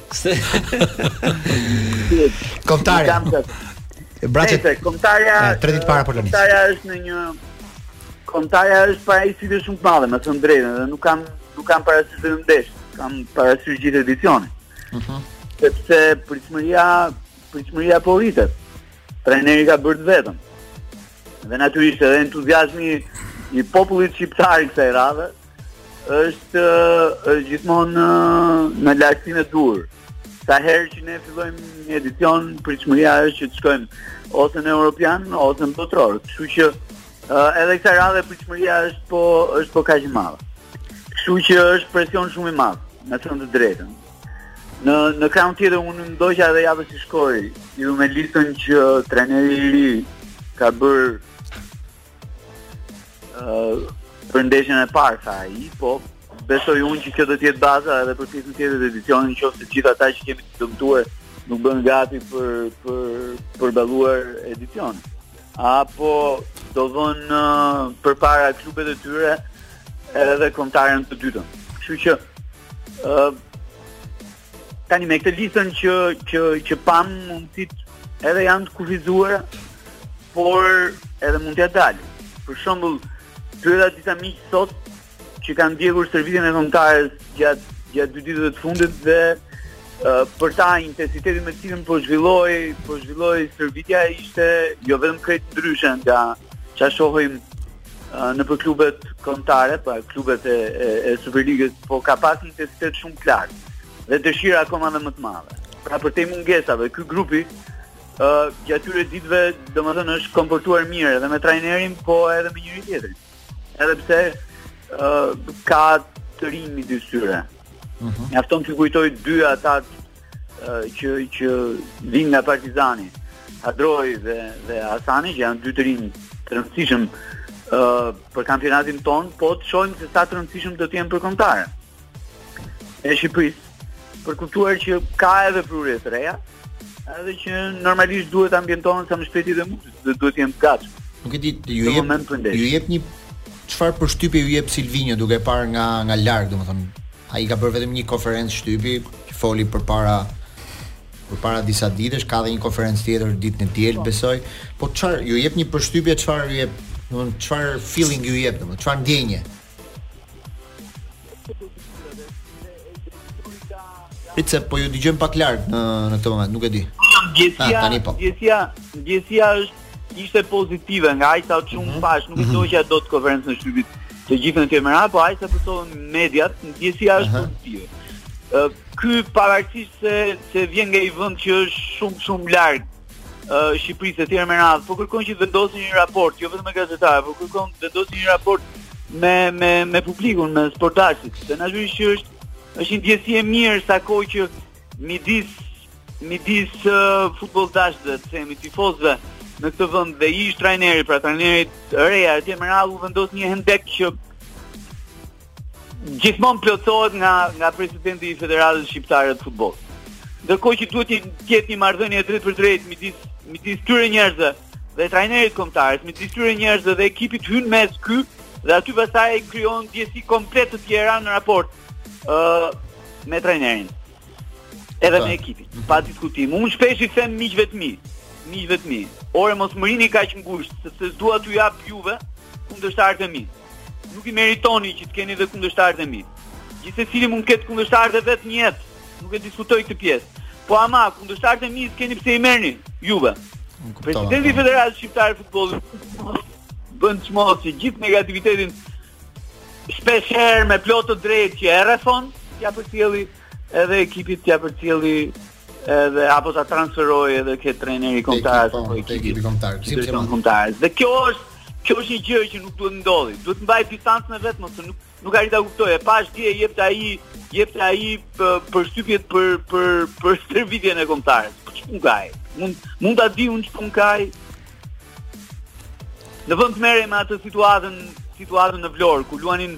Komtarja. Braçe.
Komtarja. Tre ditë para Polonisë.
Komtarja është në një Komtarja është para një sfide shumë të madhe, me thënë të drejtën, dhe nuk kam nuk kam parasysh vetëm ndeshjen, kam parasysh gjithë edicionin.
Mhm. Uh -huh.
Sepse pritshmëria, pritshmëria po rritet. Trajneri ka bërë të vetën. Dhe natyrisht edhe entuziazmi i popullit shqiptar kësaj radhe, është është gjithmonë në lartësinë e duhur. Sa herë që ne fillojmë një edicion, pritshmëria është që të shkojmë ose në europian ose në botëror. Kështu që uh, edhe kësaj radhe pritshmëria është po është po kaq e madhe. Kështu që është presion shumë i madh, me thënë të drejtën. Në në krahun tjetër unë ndoqa edhe javën që shkoi, u njoha me listën që trajneri i ri ka bër Uh, për ndeshjen e parë tha ai, po besoj unë që kjo do të jetë baza edhe për pjesën tjetër të edicionit, qoftë se të gjithë ata që kemi të dëmtuar nuk bëhen gati për për përballuar edicionin. Apo do vënë uh, përpara klubet e tyre edhe kombëtaren të dytën. Kështu që ë uh, Tani me këtë listën që që që pamë mundësitë edhe janë të kufizuara, por edhe mund t'ia dalë. Për shembull, pyeta disa miq sot që kanë ndjekur stërvitjen e kombëtares gjatë gjatë dy ditëve të fundit dhe uh, për ta intensiteti me të cilin po zhvillohej po zhvillohej stërvitja ishte jo vetëm krejt ndryshe nga çfarë shohim nëpër klubet kombëtare, pra klubet e, e, e Superligës, po ka pas intensitet shumë të lartë dhe dëshirë akoma dhe më të madhe. Pra përtej mungesave, ky grupi ë uh, gjatë këtyre ditëve, domethënë është komportuar mirë edhe me trajnerin, po edhe me njëri-tjetrin. Edhe pse ë uh, ka të rinj midis tyre.
Mhm.
Mjafton të kujtoj dy ata që që vijnë nga Partizani, Hadroj dhe dhe Asani që janë dy të rinj të rëndësishëm ë uh, për kampionatin tonë, po të shohim se sa të rëndësishëm do të jenë për kombëtaren e Shqipërisë, për kuptuar që ka edhe prurje të reja, edhe që normalisht duhet të ambientohen sa më shpejt të jetë e mundur. dhe duhet të jenë të gatshëm.
Nuk e di, ju jep ju jep një, çfarë përshtypje ju jep Silvinho duke parë nga nga larg, domethënë ai ka bërë vetëm një konferencë shtypi, foli përpara përpara disa ditësh, ka dhe një konferencë tjetër ditën e diel, po. besoj. Po çfarë ju jep një përshtypje çfarë ju jep, domethënë çfarë feeling ju jep, domethënë çfarë ndjenje? Pizza po ju dëgjojmë pak larg në në këtë moment, nuk e di.
Ndjesia,
ah, po.
ndjesia, ndjesia është ishte pozitive nga aq sa shumë
mm -hmm.
pash, nuk e mhm. dëgjoja dot konferencën e shtypit. Të gjithë në Kemeral, po aq sa pashë në mediat, ndjesia është
uh
-huh. pozitive. Ky pavarësisht se se vjen nga një vend që është shumë shumë larg uh, Shqipërisë etj me radhë, po kërkon që të vendosin një raport, jo vetëm me gazetarë, po kërkon të vendosin një raport me me me publikun, me sportdashësit. Dhe natyrisht që është është një ndjesi e mirë sa kohë që midis midis uh, futbolldashësve, të themi tifozëve në këtë vend dhe ish trajnerit, pra trajnerit Reja etj me radhë u vendos një hendek që gjithmonë plotësohet nga nga presidenti i Federatës Shqiptare të Futbollit. Ndërkohë që duhet të jetë një marrëdhënie drejt për drejt midis midis këtyre njerëzve dhe trajnerit kombëtar, midis këtyre njerëzve dhe ekipit hyn mes ky dhe aty pastaj krijon ndjesi komplet të tjera në raport ë uh, me trajnerin. Edhe me ekipin. Pa diskutim. Unë shpesh i them miqve të mi, miqve të mi, ore mos më rrini kaq ngushtë, se s'dua t'u jap juve kundërshtarët e mi. Nuk i meritoni që të keni dhe kundërshtarët e mi. Gjithsecili mund të ketë kundërshtarët e vet në jetë. Nuk e diskutoj këtë pjesë. Po ama kundërshtarët e mi s'keni pse i merrni juve. Presidenti i Federatës Shqiptare të Futbollit bën çmos që gjithë negativitetin shpesh herë me plotë të drejtë që e rrethon, t'ia përcjelli edhe ekipit t'ia përcjelli edhe apo ta transferoj edhe ke trajneri kombëtar apo
ekipi kombëtar. Si të
kombëtar. Dhe kjo është kjo është një gjë që nuk duhet të ndodhi. Duhet të mbaj distancën e vet, po nuk nuk arrij ta kuptoj. E pashë dje jepte ai jepte ai përshtypjet për për për stërvitjen e kombëtares. Po ç'punë ka ai? Mund mund ta di unë ç'punë ka ai? Në vend të merret me atë situatën situatën në Vlorë ku luanin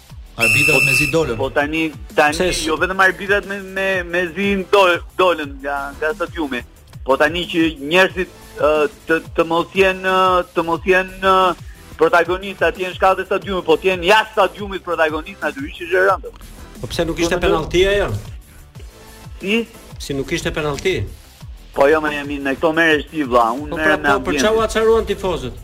Arbitrat mezi dolën.
Po tani tani
Pse,
jo vetëm arbitrat me me mezi dolën nga nga stadiumi. Po tani që njerëzit të të mos jenë të mos jenë protagonist atje në shkallët e stadiumit, po të jenë jashtë stadiumit protagonist natyrisht është e rëndë.
Po pse nuk ishte
po,
penalti ajo?
Si?
Si nuk ishte penalti?
Po jo mo, me këto merresh ti vlla, unë
po,
merrem
pra, me
ambientin. Po për ça u acaruan tifozët?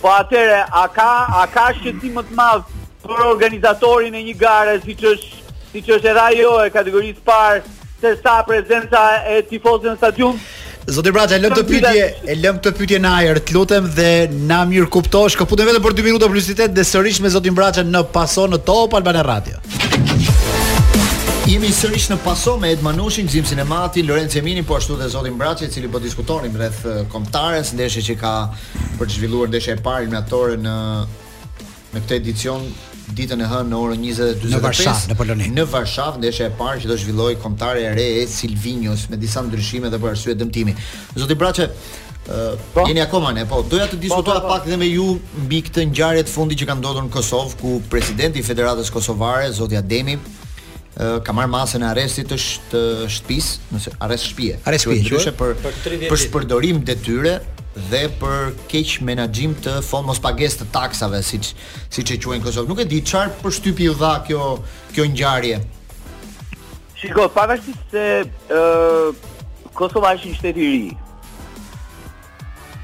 Po atëherë, a ka, a ka shqetësim më të madh për organizatorin e një gare siç është, siç është edhe ajo e kategorisë së parë, se sa prezenca e tifozëve në stadium?
Zoti Braçe, e lëmë
këtë
pyetje, e lëmë këtë pyetje në ajër, të lutem dhe na mirëkupto, shkëputemi vetëm për 2 minuta publicitet dhe sërish me zotin Braçe në Pason në Top Albania Radio.
Jemi sërish në Paso me Endi Manushin, Zim Sinemati, Lorenc Eminin, po ashtu dhe zotin Braçe, i cili po diskutonim rreth eh, kombëtares, ndeshjes që ka për të zhvilluar ndeshjen e parë eliminatore në në këtë edicion ditën e hënë në orën 20:45
në Varshavë, në Poloni.
Në Varshavë ndeshja e parë që do zhvillojë kombëtarja e re e Silvinjos me disa ndryshime dhe për arsye dëmtimi. Zoti Braçe, Po. Jeni akoma me ne, po. Doja të diskutoja
po, po, po.
pak dhe me ju mbi këtë ngjarje të fundit që ka ndodhur në Kosovë ku presidenti i Federatës Kosovare, zoti Ademi, ka marrë masën e arrestit të të shtëpisë, nëse arrest shtëpie.
Arrest shtëpie
që
është
për
për
shpërdorim detyre dhe për keqmenaxhim të fond mospagesë të taksave siç siç e quajnë në Kosovë. Nuk e di çfarë përshtypje ju dha kjo kjo ngjarje.
Shiko, pavarësisht se ë uh, Kosova është një shtet i ri.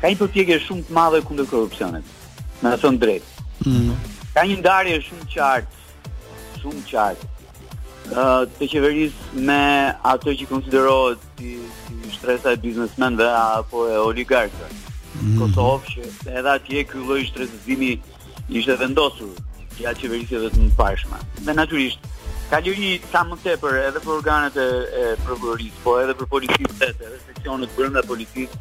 Ka një përpjekje shumë të madhe kundër korrupsionit. Me thënë të drejtën. Mm. Ka një ndarje shumë të qartë Shumë të qartë. Uh, të qeverisë me atë që konsiderohet si, si shtresa e biznesmenve apo e oligarkëve. Mm. Kosovë që edhe atje ky lloj shtresëzimi ishte vendosur gjatë qeverisjeve të mëparshme. Dhe natyrisht, ka liri sa më tepër edhe për organet e, e prokurorisë, po edhe për policinë vetë, edhe seksionet brenda policisë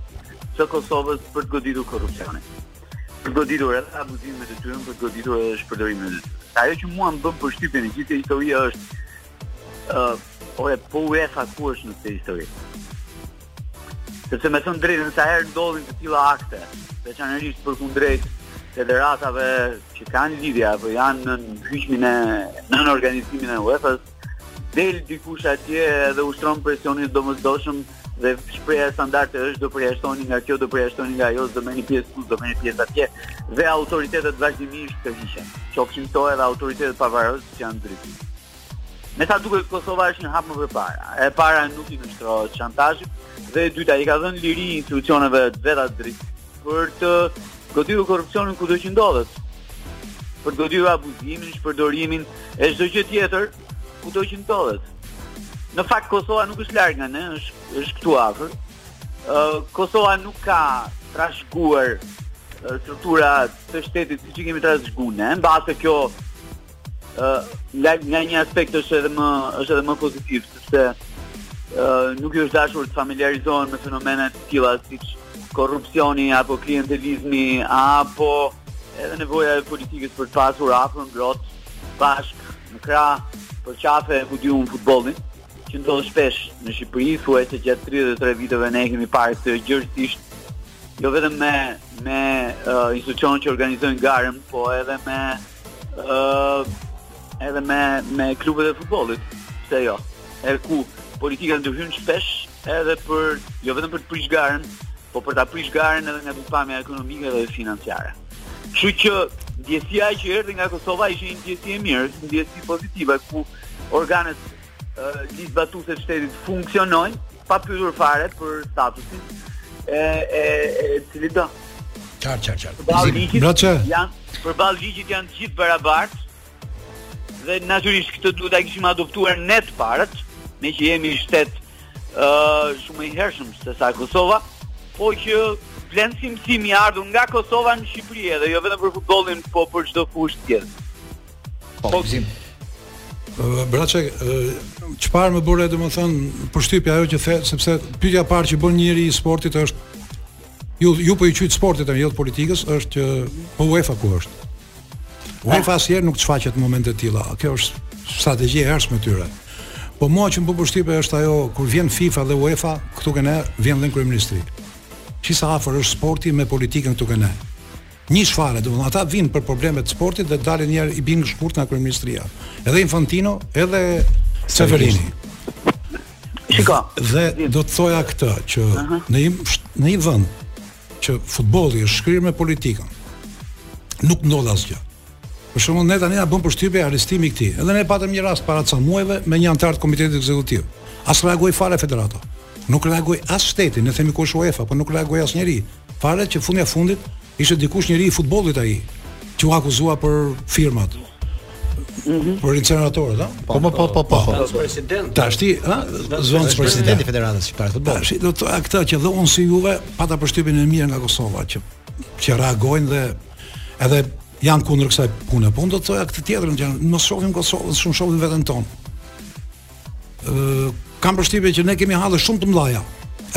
së Kosovës për të goditur korrupsionin. për të goditur edhe abuzimin me detyrën, për të goditur edhe shpërdorimin e detyrës. Ajo që mua më bën përshtypje në gjithë historinë është ë uh, ore po UEFA ku është në këtë histori. Sepse me thënë të drejtën, sa herë ndodhin të tilla akte, veçanërisht përkundrejt federatave që kanë lidhje, apo janë në në e në në organizimin e UEFA-s, del dikush atje dhe ushtron presionin e domosdoshëm dhe shprehja standarde është do përjashtoheni nga kjo, do përjashtoheni nga ajo, s'do merrni pjesë këtu, s'do merrni pjesë atje dhe autoritetet vazhdimisht tërhiqen. Qofshin këto edhe autoritete të pavarura që janë drejtësia. Me sa duket Kosova është një hap më përpara. E para nuk i nënshtrohet shantazhit dhe e dyta i ka dhënë liri institucioneve të veta të drejt Për të goditur korrupsionin kudo që ndodhet. Për të goditur abuzimin, shpërdorimin e çdo gjëje tjetër kudo që ndodhet. Në fakt Kosova nuk është larg nga ne, është është këtu afër. Ë uh, Kosova nuk ka trashëguar struktura të shtetit siç i kemi trashëguar ne, mbase kjo ë nga një aspekt është edhe më është edhe më pozitiv sepse ë nuk iu është dashur të familiarizohen me fenomene të tilla si korrupsioni apo klientelizmi apo edhe nevoja e politikës për të pasur afër ngrohtë bashkë në krah për qafe ku di unë futbollin që ndodh shpesh në Shqipëri thuajse gjatë 33 viteve ne kemi parë këtë gjerësisht jo vetëm me me uh, institucionet që organizojnë garën, po edhe me Ëh, edhe me me klubet e futbollit, pse jo? Edhe ku politika ndërhyn shpesh edhe për jo vetëm për të prish garën, po për ta prish garën edhe nga pikëpamja ekonomike dhe financiare. Kështu që ndjesia që erdhi nga Kosova ishte një ndjesi e mirë, një ndjesi pozitive ku organet Ligjzbatuese të shtetit funksionojnë, pa pyetur fare për statusin, e, e, e cilitdo.
Qartë, qartë, qartë.
Përballë ligjit, janë, përballë ligjit janë të gjithë barabartë, dhe natyrisht këtë duhet ta kishim adoptuar ne të parët, ne që jemi shtet ë uh, shumë më i hershëm se sa Kosova, po që vlen si mësim i ardhur nga Kosova në Shqipëri edhe jo vetëm për futbollin, po për çdo fushë tjetër.
Po, po
Gëzim. Braçe, çfarë më bëri domethënë përshtypje ajo që the, sepse pyetja e parë që bën njeriu i sportit është ju ju po i qyt sportit apo jo të politikës, është që po UEFA ku është. UEFA asnjëherë nuk shfaqet në momente të tilla. Kjo është strategji e hershme e tyre. Po mua që më bën përshtypje është ajo kur vjen FIFA dhe UEFA, këtu ke ne vjen dhe kryeministri. Që sa afër është sporti me politikën këtu ke ne. Njësh fare, domethënë ata vijnë për probleme të sportit dhe dalin një herë i bien shkurt nga kryeministria. Edhe Infantino, edhe Çeferini.
Shiko,
dhe do të thoja këtë që uh -huh. në një në një vend që futbolli është shkrirë me politikën. Nuk ndodh asgjë. Për shembull, ne tani na bën përshtypje arrestimi i këtij. Edhe ne patëm një rast para ca muajve me një anëtar të komitetit ekzekutiv. As reagoi fare federata. Nuk reagoi as shteti, ne themi ku është UEFA, po nuk reagoi asnjeri. Fare që fundja fundit ishte dikush njeri i futbollit ai që u akuzua për firmat. Mm -hmm. Për inceneratorët, a?
Po, po, po, po, po. po. po.
president.
Tash ti, ha?
Zëvendëspresident i Federatës Shqiptare të Futbollit.
Tash do thoja këtë që dhe unë si juve pata përshtypjen e mirë nga Kosova që që reagojnë dhe edhe janë kundër kësaj pune. Po do të thoja këtë tjetrën që mos shohim Kosovën shumë, shohim veten tonë. ë kam përshtypjen që ne kemi halle shumë të mëdha.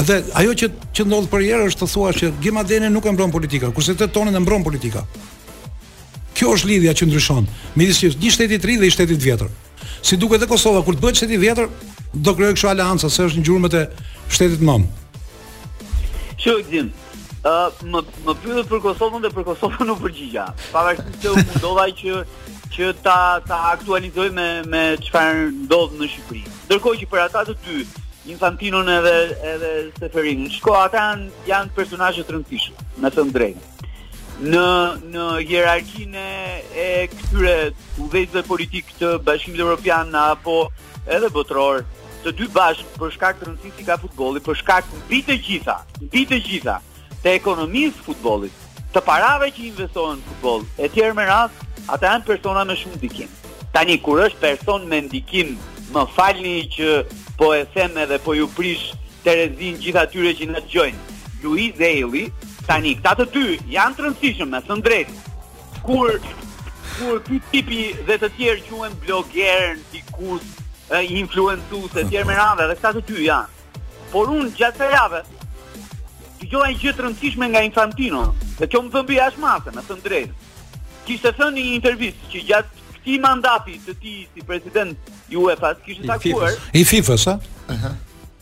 Edhe ajo që që ndodh përherë është të thuash që Agim Ademin nuk e mbron politika, kurse këtë tonin e mbron politika. Kjo është lidhja që ndryshon midis një shteti të ri dhe një shteti të vjetër. Si duket edhe Kosova kur të bëhet shteti i vjetër, do krijojë kështu aleanca se është në gjurmët e shtetit
mëmë. Shiko zi, më, më pyetët për Kosovën dhe për Kosovën u përgjigja. Pavarësisht se u mundova që që ta ta aktualizoj me me çfarë ndodh në Shqipëri. Ndërkohë që për ata të dy, Infantinon edhe edhe Çeferinin, shko ata janë janë personazhe të rëndësishëm, me thënë të drejtën. Në në hierarkinë e këtyre udhëheqësve politikë të Bashkimit Evropian apo edhe botëror, të dy bashkë për shkak të rëndësisë që ka futbolli, për shkak mbi të gjitha, mbi të gjitha të ekonomisë së futbollit, të parave që investohen në futboll, etj. me radhë, ata janë persona me shumë ndikim. Tani kur është person me ndikim, më falni që po e them edhe po ju prish terezinë gjithë atyre që na dëgjojnë. Luiz Eli, tani këta të dy janë të rëndësishëm me thënë të drejtën. Kur kur ky tipi dhe të tjerë quhen blogerë, diku, influencues e tjerë me radhë, edhe këta të dy janë. Por unë gjatë kësaj jave, dëgjova një gjë të rëndësishme nga Infantino, dhe kjo më dhëmbi jashtë mase, me thënë të drejtën. Kishte thënë në një intervistë që gjatë këtij mandati të tij si president i UEFA, kishte takuar...
I
FIFA, sa?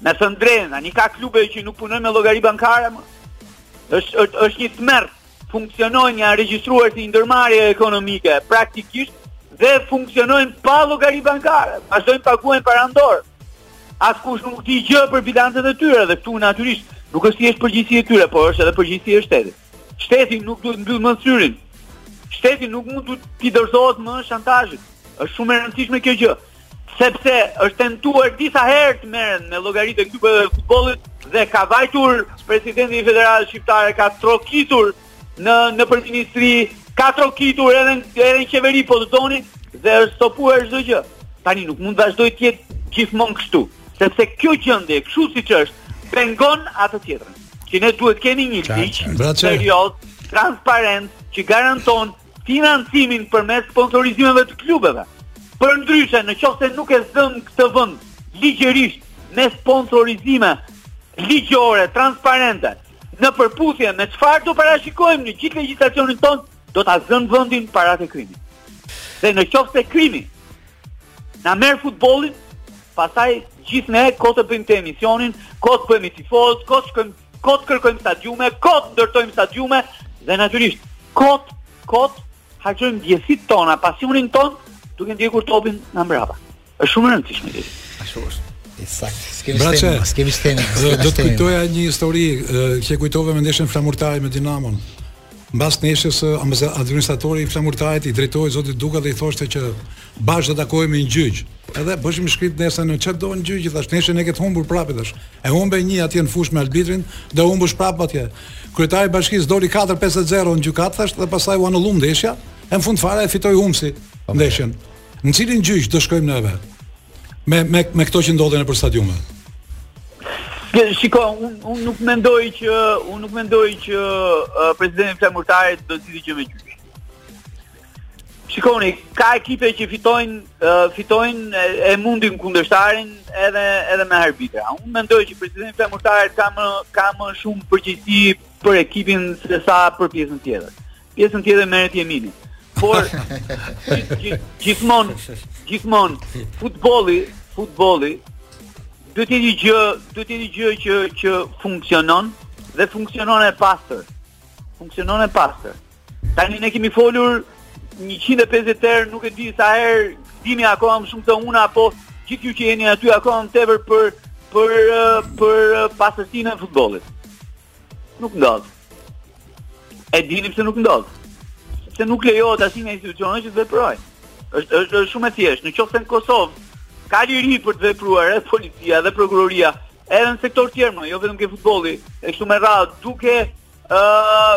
Me thënë drejtën, tani ka klube që nuk punojnë me llogari bankare më. Është është është një tmerr. Funksionojnë janë regjistruar si ndërmarrje ekonomike, praktikisht dhe funksionojnë pa llogari bankare. Vazhdojnë paguajnë para në dorë. Askush nuk di gjë për bilancet e tyre dhe këtu natyrisht nuk është thjesht përgjegjësi e tyre, por është edhe përgjegjësi e shtetit. Shteti nuk duhet mbyll më syrin. Shteti nuk mund t'i dorëzohet më shantazhit. Është shumë e rëndësishme kjo gjë. Sepse është tentuar disa herë të merren me llogaritë e klubeve të futbollit dhe ka vajtur presidenti i Federatës Shqiptare ka trokitur në nëpër ministri, ka trokitur edhe edhe në qeveri po të doni dhe është stopuar çdo gjë. Tani nuk mund të vazhdojë të jetë gjithmonë kështu, sepse kjo gjendje, kështu siç është, pengon atë tjetrën. që ne duhet të kemi një ligj serioz, transparent, që garanton financimin përmes sponsorizimeve të klubeve. Përndryshe, në qoftë se nuk e zëmë këtë vënd, ligjërisht, me sponsorizime, ligjore, transparente, në përputhje me çfarë do parashikojmë në gjithë legjislacionin tonë, do ta zënë vëndin paratë e krimit. Dhe në qoftë se krimi, Na merr futbollin, pastaj gjithë ne kot e bëjmë këtë emisionin, kot bëjmë tifozë, kot shkojmë, kot kërkojmë stadiume, kot ndërtojmë stadiume dhe natyrisht kot kot harxojmë djersët tona, pasionin tonë, duke ndjekur topin nga mbrapa. Është shumë e rëndësishme kjo.
Ashtu është.
Saktë, s'kemi ç'themi, s'kemi ç'themi.
Do të kujtoja një histori që kujtove me ndeshën Flamurtari me Dinamon. Mbas ndeshjes administratori i Flamurtarit i drejtohej zotit Duka dhe i thoshte që bash do takohemi në gjyq. Edhe bëshim shkrit nesër në çfarë do në gjyq, thash nesër e ke të humbur prapë tash. E humbe një atje në fushë me arbitrin, do humbësh prapë atje. Kryetari i bashkisë doli 4-5-0 në gjykatë thash dhe pastaj u anullu ndeshja. E në fund fare e fitoi humsi po, ndeshjen. Në cilin gjyq do shkojmë neve? me me me këto që ndodhin nëpër stadiume.
Shiko, un un nuk mendoj që un nuk mendoj që uh, presidenti i Flamurtarit do të fitojë me gjyq. Shikoni, ka ekipe që fitojnë uh, fitojnë e mundin kundërshtarin edhe edhe me arbitra. Un mendoj që presidenti i Flamurtarit ka më ka më shumë përgjegjësi për ekipin se sa për pjesën tjetër. Pjesën tjetër merret Jemini. Por gjithmonë gjithmonë futbolli, futbolli duhet të jetë një gjë, duhet të jetë një gjë që që funksionon dhe funksionon e pastër. Funksionon e pastër. Tani ne kemi folur 150 herë, nuk e di sa herë dini akoma më shumë se unë apo gjithë ju që jeni aty akoma më tepër për për për pastërtinë e futbollit. Nuk ndodh. E dini pse nuk ndodh? Sepse nuk lejohet asnjë nga institucionet që të veprojë. Është është është shumë e thjeshtë. Në qoftë se në Kosovë ka liri për të vepruar edhe policia dhe prokuroria, edhe në sektor tjerë më, jo vetëm ke futbolli, e kështu me radhë, duke ë uh,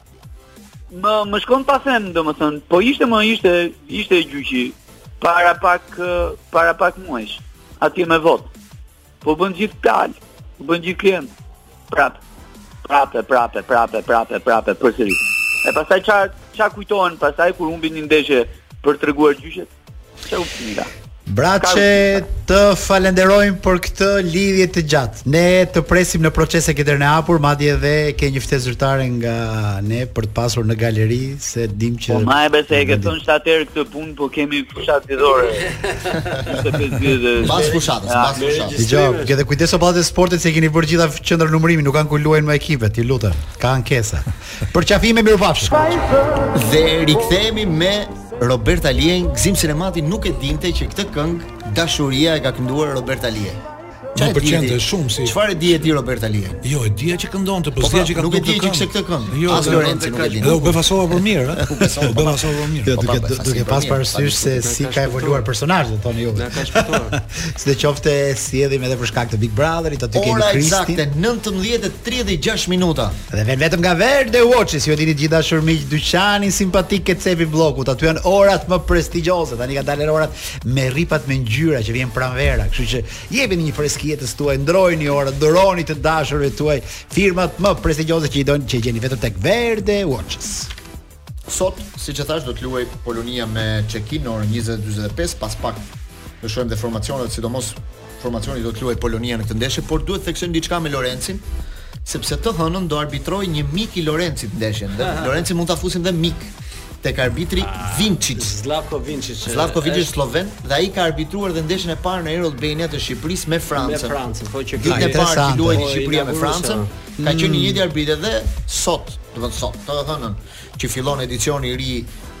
Më më shkon pa thënë, domethënë, po ishte më ishte ishte e gjyqi para pak para pak muajsh. Atje me vot. Po u bën gjithë kal, u bën gjithë klient. Prap. Prap, prap, prap, prap, prap, përsëri. E pastaj ça ça kujtohen pastaj kur humbin një ndeshje për treguar gjyqet? Çau pinga.
Braçe, të falenderojmë për këtë lidhje të gjatë. Ne të presim në proces, e ke derën e hapur, madje edhe ke një ftesë zyrtare nga ne për të pasur në galeri, se dim që...
Po ma besë e ke thënë shtat herë këtë punë, po kemi fushatë zgjedhore.
Pas fushatës, pas fushatës.
Dëgjo, edhe kujdesu pallatet e sportit se i keni bërë gjitha qëndër numërimi, nuk kanë ku luajnë më ekipet, të lutem, ka ankesa. Përqafime mirupafshim.
Dhe rikthehemi me Robert Aliaj Gëzim Sinemati nuk e dinte që këtë këngë Dashuria e ka kënduar Robert Aliaj.
Më pëlqente shumë si.
Çfarë e dije ti Robert Alinë?
Jo, e dija që këndonte, po,
po
s'dija
pra,
që ka këndonte.
Nuk e di që kishte këtë këngë.
Jo,
as Lorenci nuk e di.
U befasova për mirë, ëh. U befasova për mirë.
Jo, duke
po, pra,
duke pas parasysh se si
ka
evoluar personazhi, thoni ju.
Na ka shpëtuar.
Sidoqoftë e sjellim edhe për shkak të Big Brotherit, aty kemi Kristin.
Ora ekzakte 19:36 minuta.
Dhe vjen vetëm nga Verde Watches, ju e dini të gjithë dashur miq, dyqani simpatik ke cepi bllokut. Aty janë orat më prestigjioze. Tani kanë dalë orat me rripat me ngjyra që vjen pranvera, kështu që jepini një freski jetës tuaj, ndrojini orat, dhuroni të dashurve tuaj, firmat më prestigjioze që i doni që i gjeni vetëm tek Verde Watches.
Sot, siç e thashë, do të luajë Polonia me Çekinë në orën 20:45, pas pak do shohim dhe formacionet, sidomos formacioni që do të luajë Polonia në këtë ndeshje, por duhet të theksojmë diçka me Lorencin, sepse të hënën do arbitrojë një mik i Lorencit ndeshjen. Dhe Lorenci mund ta fusim dhe mik tek arbitri ah, Vincic.
Zlatko Vincic.
Zlatko Vincic
është...
sloven dhe ai ka arbitruar dhe ndeshjen e parë në Euro Albania të Shqipërisë me Francën.
Me
Francën,
po që ka.
Ditën e parë që luajti Shqipëria me Francën, Ka qenë i njëjti arbitër dhe sot, do të sot, të hënën që fillon edicioni i ri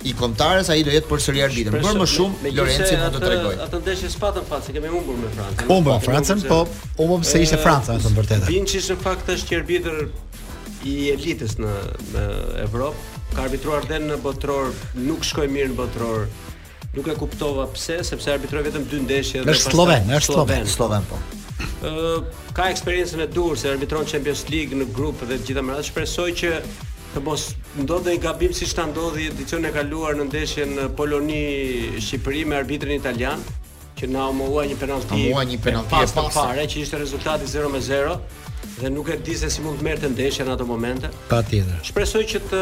i kombëtares, ai do jetë përsëri arbitër. Për më shumë Lorenci mund të tregojë.
Atë ndeshje s'patëm fat se kemi humbur me Francën.
Humbur
me
Francën, po humbëm se ishte Franca në të vërtetë.
Vinçi në fakt është një arbitër i elitës në në Evropë. Ka arbitruar dhe në botëror, nuk shkoi mirë në botëror. Nuk e kuptova pse, sepse arbitroi vetëm dy ndeshje dhe
është sloven, është sloven,
sloven po.
Ë ka eksperiencën e duhur se arbitron Champions League në grup dhe të gjitha me radhë. Shpresoj që të mos ndodhë një gabim siç na ndodhi edicionin e kaluar në ndeshjen Poloni Shqipëri me arbitrin italian që na u mohua një penalti.
U mohua një penalti
pjesën
e
parë që ishte rezultati 0-0 dhe nuk e di se si mund të merrte ndeshja në ato momente.
Patjetër.
Shpresoj që të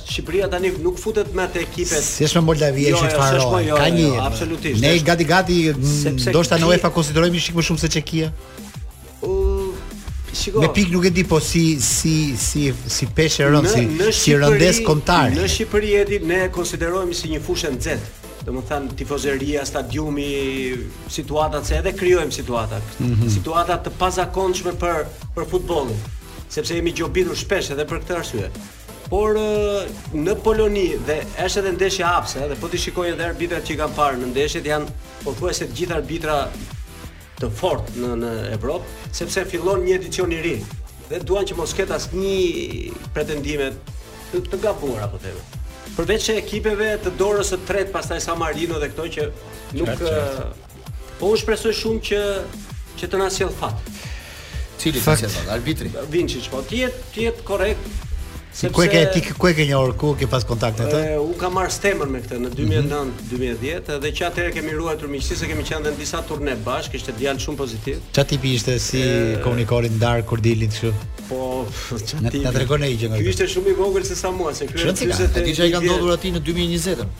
Shqipëria
tani nuk futet me ato ekipet.
Si është me Moldavia,
ishujt
Faroe.
Jo, jo, jo,
ka një.
Jo, absolutisht.
Ne gati gati ndoshta në UEFA konsiderohemi një çik më shumë se Çekia.
Shiko.
Me pikë nuk e di po si si si si peshë rënd si si
rëndësi
kombëtare.
Në Shqipëri e di ne konsiderohemi si një fushë e nxehtë. Domethënë tifozeria, stadiumi, situata se edhe krijojmë situata.
Mm -hmm.
Situata të pazakontshme për për futbollin sepse jemi gjobitur shpesh edhe për këtë arsye. Por në Poloni dhe është edhe ndeshje hapse dhe po t'i shikosh edhe arbitrat që kanë parë në ndeshjet janë pothuajse të gjithë arbitra të fortë në në Evropë, sepse fillon një edicion i ri dhe duan që mos ketë asnjë pretendime të, të gabuara po them. Përveç ekipeve të dorës së tretë, pastaj San Marino dhe këto që nuk Po u shpresoj shumë që që të na sjellë fat.
Cili fat? Arbitri.
Vinçi, po ti je ti je korrekt.
Si ku e ke ti ku e ke njohur ku ke pas kontakt me të?
Unë kam marrë stemën me këtë në 2009-2010 mhm. dhe që atëherë kemi ruajtur miqësi se kemi qenë në disa turne bashkë, ishte djalë shumë pozitiv.
Ça tipi ishte si komunikonit ndaj kur dilnit kështu?
Po,
ça tipi. Na tregon nai gjë nga.
Ky ishte shumë më i vogël se sa mua, se ky
ishte 40. Ti je i ka ndodhur aty në 2020-ën.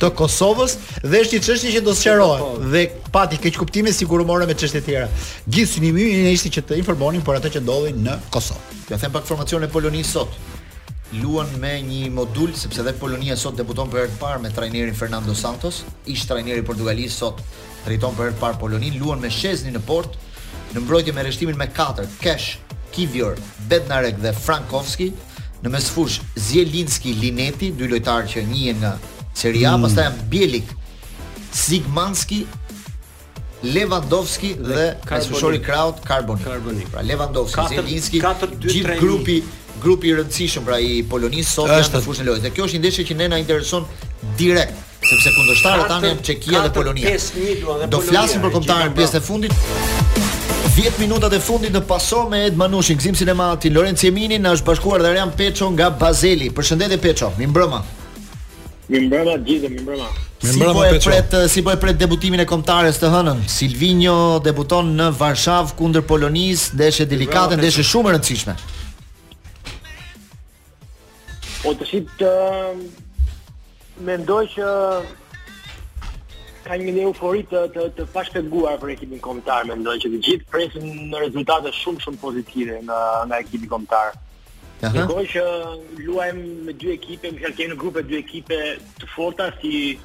të Kosovës dhe është një çështje që do të sqarohet
po, po.
dhe pati keqkuptime sikur u morëm me çështje të tjera. Gjithë synimi ynë ishte që të informonim për atë që ndodhi në Kosovë.
Ja them pak informacionin e Polonisë sot. Luan me një modul sepse dhe Polonia sot debuton për herë të parë me trajnerin Fernando Santos, ish trajneri i Portugalisë sot Drejton për herë të parë Poloninë, luan me Shesnin në portë, në mbrojtje me rreshtimin me katër, Kesh, Kivior, Bednarek dhe Frankowski, në mesfushë Zielinski, Lineti, dy lojtarë që njihen nga Serie A,
mm.
pastaj janë Bielik, Shimanski, Lewandowski dhe mesfushori krahut Karbovnik.
Karbovnik.
Pra Lewandowski, Zielinski, gjithë grupi grupi i rëndësishëm pra i Polonisë sot
është
në fushën e lojës. Dhe kjo është një ndeshje që ne na intereson direkt. sepse kundërshtarët tanë janë Çekia dhe Polonia. Do flasim për kombëtaren
në
pjesën e fundit. 10 minutat e fundit më pas o me Endi Manushin, Gëzim Sinemati, Lorenz Jemini, na është bashkuar dhe Erjan Peço nga Bazeli. Përshëndetje Peço,
mirëmbrëma. Mirëmbrëma, gjithë, mirëmbrëma. Mirëmbrëma,
si po e pret, si po e pret debutimin e kombëtares të hënën? Silvinjo debuton në Varshavë kundër Polonisë, ndeshje delikate, ndeshje shumë e rëndësishme.
Po shiko, mendoj që ka një eufori të të të pashpjeguar për ekipin kombëtar, mendoj që të gjithë presin rezultate shumë shumë pozitive nga nga ekipi kombëtar. Ndërkohë që luajm me dy ekipe, me fjalë kemi në grup dy ekipe të forta si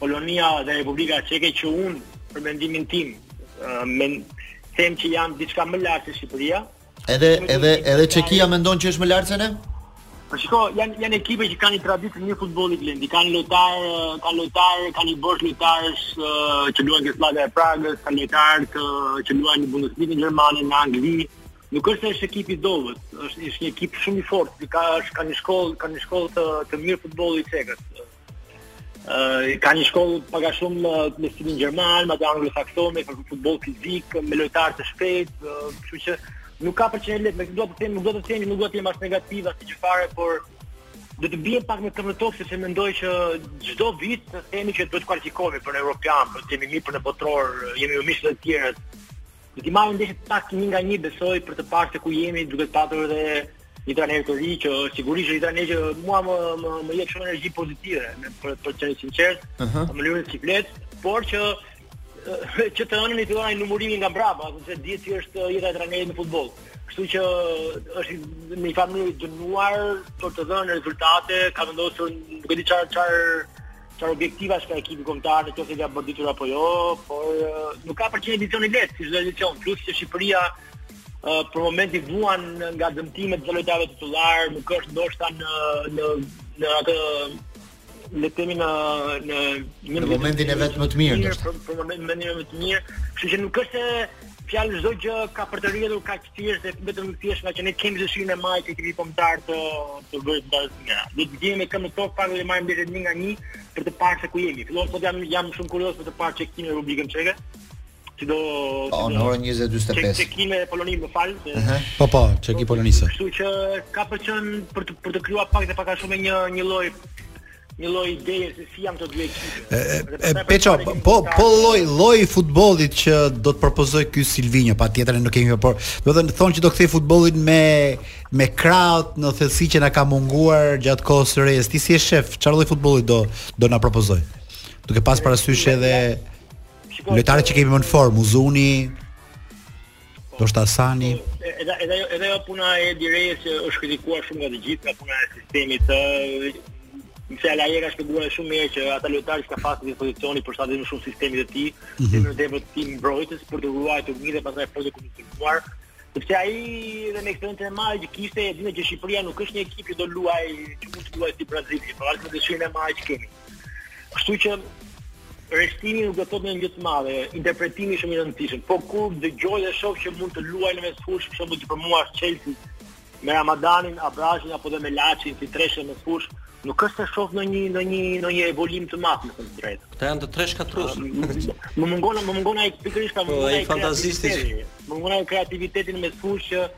Polonia dhe Republika Çeke që unë për mendimin tim, uh, men them që janë diçka më lart se Shqipëria,
Edhe edhe edhe Çekia mendon që është më lart se ne?
Po shiko, janë janë ekipe që kanë një traditë të mirë futbolli Blendi, kanë lojtarë, kanë lojtarë, kanë një bosht lojtarësh që luajnë në Slavia e Pragës, kanë lojtarë që që luajnë në Bundesligën gjermane, në Angli. Nuk është se është ekip i dobët, është është një ekip shumë i fortë, që ka është kanë një shkollë, kanë një shkollë të të mirë futbolli çekët. Uh, ka një shkollë pak a shumë uh, me stilin gjerman, me atë anglosakson, me futboll fizik, me lojtarë të shpejtë, uh, kështu që nuk ka për të qenë e lehtë, më duhet të them, nuk do të them, nuk do të jem as negativ as gjë fare, por do të bie pak me këmbë në tokë sepse mendoj që çdo vit themi që do të kualifikohemi për Europian, po, jemi mirë për në botëror, jemi më mirë se të tjerët. T'i marrim ndeshjet pak një nga një besoj për të parë se ku jemi duke patur edhe një trajner të ri që sigurisht është një trajner që mua më, më jep shumë energji pozitive me, për për të qenë i
sinqertë, uh -huh.
në mënyrën si flet, por që që të hënën i fillon ai numërimi nga brapa, sepse dihet si është jeta e trajnerit në futboll. Kështu që është në një farë mënyre i dënuar për të dhënë rezultate, ka vendosur nuk e di çfarë çfarë Çfarë objektivash ka ekipi kombëtar në qoftë se ka arritur apo jo, por nuk ka për të qenë edicion i lehtë, si çdo edicion, plus që Shqipëria për momentin vuan nga dëmtimet e lojtarëve titullar, nuk është ndoshta në në në atë le të themi në në
në momentin e vet më të mirë ndoshta.
Për momentin e vet më të mirë, kështu që nuk është se e fjala çdo gjë ka për të rrjedhur kaq thjesht dhe vetëm thjesht nga që ne kemi dëshirën e madhe ekipi kombëtar të të bëjë të bëjë mira. Do të gjejmë këtu në top fakt dhe marrim ndeshjet një nga një për të parë se ku jemi. Fillon sot jam jam shumë kurioz për të parë Çekinë, Republikën Çeke. Ti do
po, në orën 20:45.
Çeki me Poloni më fal.
Po po, Çeki Poloni.
Kështu që ka për qen për të për të krijuar pak dhe pak a shumë një një lloj një lloj ideje se si janë këto dy ekipe.
Peço, po po lloj lloj i futbollit që do të propozoj ky Silvinho, patjetër nuk kemi por, do të thonë që do kthej futbollin me me krahët në thellësi që na ka munguar gjatë kohës së Rejës. Ti si e shef, çfarë lloj futbolli do do na propozoj? Duke pas parasysh edhe lojtarët që kemi më në formë, Uzuni, Ndoshta Asani po,
edhe edhe edhe ajo puna e Edi Rejës që është kritikuar shumë nga të gjithë nga puna e sistemit të se ai e ka shpjeguar shumë mirë që ata lojtarë që ka pasur në dispozicion i përshtaten më shumë sistemit të tij, mm -hmm. në reshtim mbrojtës për të ruajtur mirë dhe pastaj për të kufizuar. Sepse ai dhe me eksperiencën e madhe që kishte, e dinte që Shqipëria nuk është një ekip që do luaj, që mund të luaj si Brazili, por ashtu me dëshirën e madhe që kemi. Kështu që rreshtimi nuk do të thotë ndonjë gjë të madhe, interpretimi shumë i rëndësishëm. Po kur dëgjoj dhe shoh që mund të luajnë në mesfushë, për shembull, për mua është treshe me Ramadanin, Abrashin apo dhe me Laçin si treshe në mesfushë, nuk është se shoh në një në një në një evolim të madh në këtë drejtim.
Këta janë të tre shkatërrues.
Më mungon më mungon ai pikërisht apo
ai fantazisti.
Më mungon ai kreativiteti në mesfushë që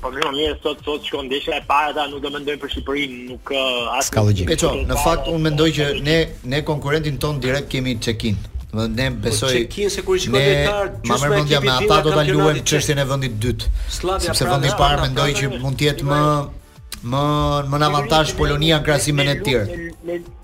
Po
më mirë
sot sot
s'ka ndeshja e parë ata nuk do mendojnë për Shqipërinë, nuk as
ka logjikë.
Peço, në fakt unë mendoj që ne ne konkurrentin tonë direkt kemi Çekinë. Do të ne po, besoj
Çekinë se kur i
shikon
lojtarët,
ma merr mendja me ata do ta luajmë çështjen e vendit dytë. Sepse
pra,
vendi i parë mendoj që mund të jetë më më më në avantazh Polonia në krahasim me ne të tjerë.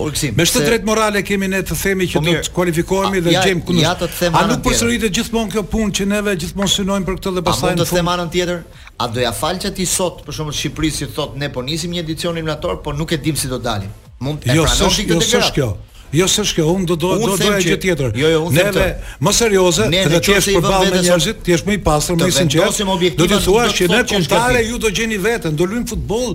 O Gzim, me çfarë të
drejte morale kemi ne të themi që
po
do të kualifikohemi dhe gjejmë kundër.
Ja të them anën tjetër.
A nuk përsëritet gjithmonë kjo punë që neve gjithmonë synojmë për këtë dhe pastaj.
A
mund
të them anën tjetër? A do ja falje ti sot për shembull Shqipërisë sikur thotë ne po nisim një edicion eliminator, po nuk e dim si do dalim. Mund të
jo,
pranosh
këtë
gjë.
Jo, s'është kjo. Jo s'është kjo, unë do do do doja gjë tjetër.
Jo, jo, unë them.
Më serioze,
ne do të jesh
përballë me njerëzit, ti je më i pastër, më i
sinqertë.
Do të
thua
që në
kombëtare
ju do gjeni veten, do luajmë futboll,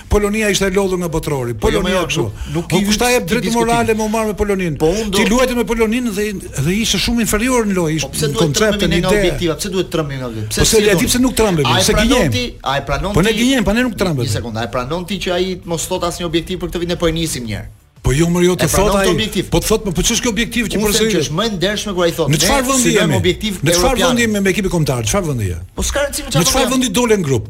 Polonia ishte e lodhur nga botërori.
Po, jo,
Polonia
jo,
kështu.
Nuk, nuk,
kush
ta
jep të
drejtën
morale me u marr me Poloninë.
Po, unë do...
Ti luajte me Poloninë dhe dhe ishte shumë inferior në lojë,
po,
ishte
po,
koncept në ide.
Objektiva, pse duhet të trembemi nga objektiva?
Pse po, e di pse nuk trembemi?
A e pranon ti, a e pranon ti.
Po ne gënjejmë, po ne nuk trembemi.
Një sekondë, a e pranon ti që ai mos thotë asnjë objektiv për këtë vit ne po e nisim një herë.
Po jo më jo të
thotë
ai. Po të thotë më po ç'është ky objektiv që përsërit?
Është më e ndershme kur ai thotë.
Në çfarë vendi jemi?
Objektiv
në çfarë vendi me ekipin kombëtar? Çfarë vendi je?
Po s'ka rëndësi çfarë.
Në
çfarë
vendi dole
në grup?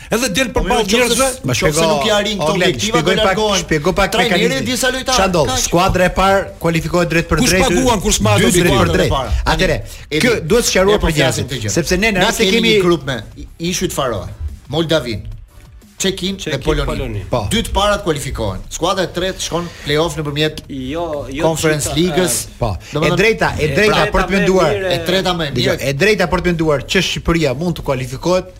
Edhe del
po,
përballë njerëzve, më
shpjegoj se nuk i arrin
këto objektiva
të
largohen.
Shpjego pak
trajneri dhe disa lojtarë.
Çfarë
do?
Skuadra e parë kualifikohet drejtpërdrejt.
Kush paguan kur s'ma do
të
bëjë për
drejt?
Atëherë,
kjo duhet
të sqarohet
për
gjasë,
sepse ne në rast se kemi
një grup me ishujt Faroe, Moldavinë, Çekinë dhe
Poloninë.
Po.
Dy të parat kualifikohen. Skuadra e tretë shkon play-off nëpërmjet
jo, jo
Conference Ligës.
Po. E drejta, e drejta
pra,
për të menduar,
e treta më e mirë.
E drejta për të menduar që Shqipëria mund të kualifikohet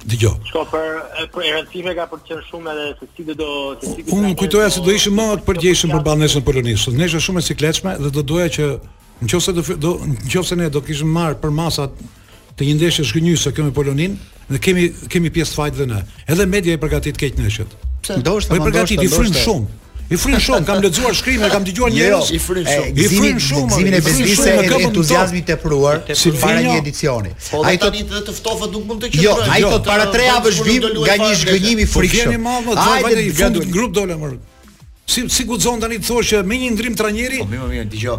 Dëgjo.
Shiko,
por e
rëndësishme ka për të qenë shumë edhe se si do do se si do.
Unë kujtoja se do ishim më të përgjegjshëm përballë ndeshjes së Polonisë. Kjo ndeshje është shumë e sikletshme dhe do doja që nëse do do nëse ne do kishim marrë përmasat e një ndeshjeje zhgënjyese këtu me Poloninë, ne kemi kemi pjesë faji dhe ne. Edhe media i përgatit keq ndeshjet.
Ndoshta
po i përgatit i fryn shumë. I fryn shumë, kam lexuar shkrime, kam dëgjuar
jo,
njerëz.
Jo, i fryn shumë.
I fryn shumë.
Gëzimin e
bezdis
entuziazmi i tepruar
si
para një edicioni.
Po,
ai
tani të të ftohtë nuk mund të
qenë.
Jo,
ai
jo,
thotë para
3
javësh
vijmë
nga një zhgënjim i
po,
frikshëm.
Ai
do
të vjen në grup dolën më. Si si guxon tani të thuash që me një ndërrim trajneri?
Po
më mirë,
dëgjo.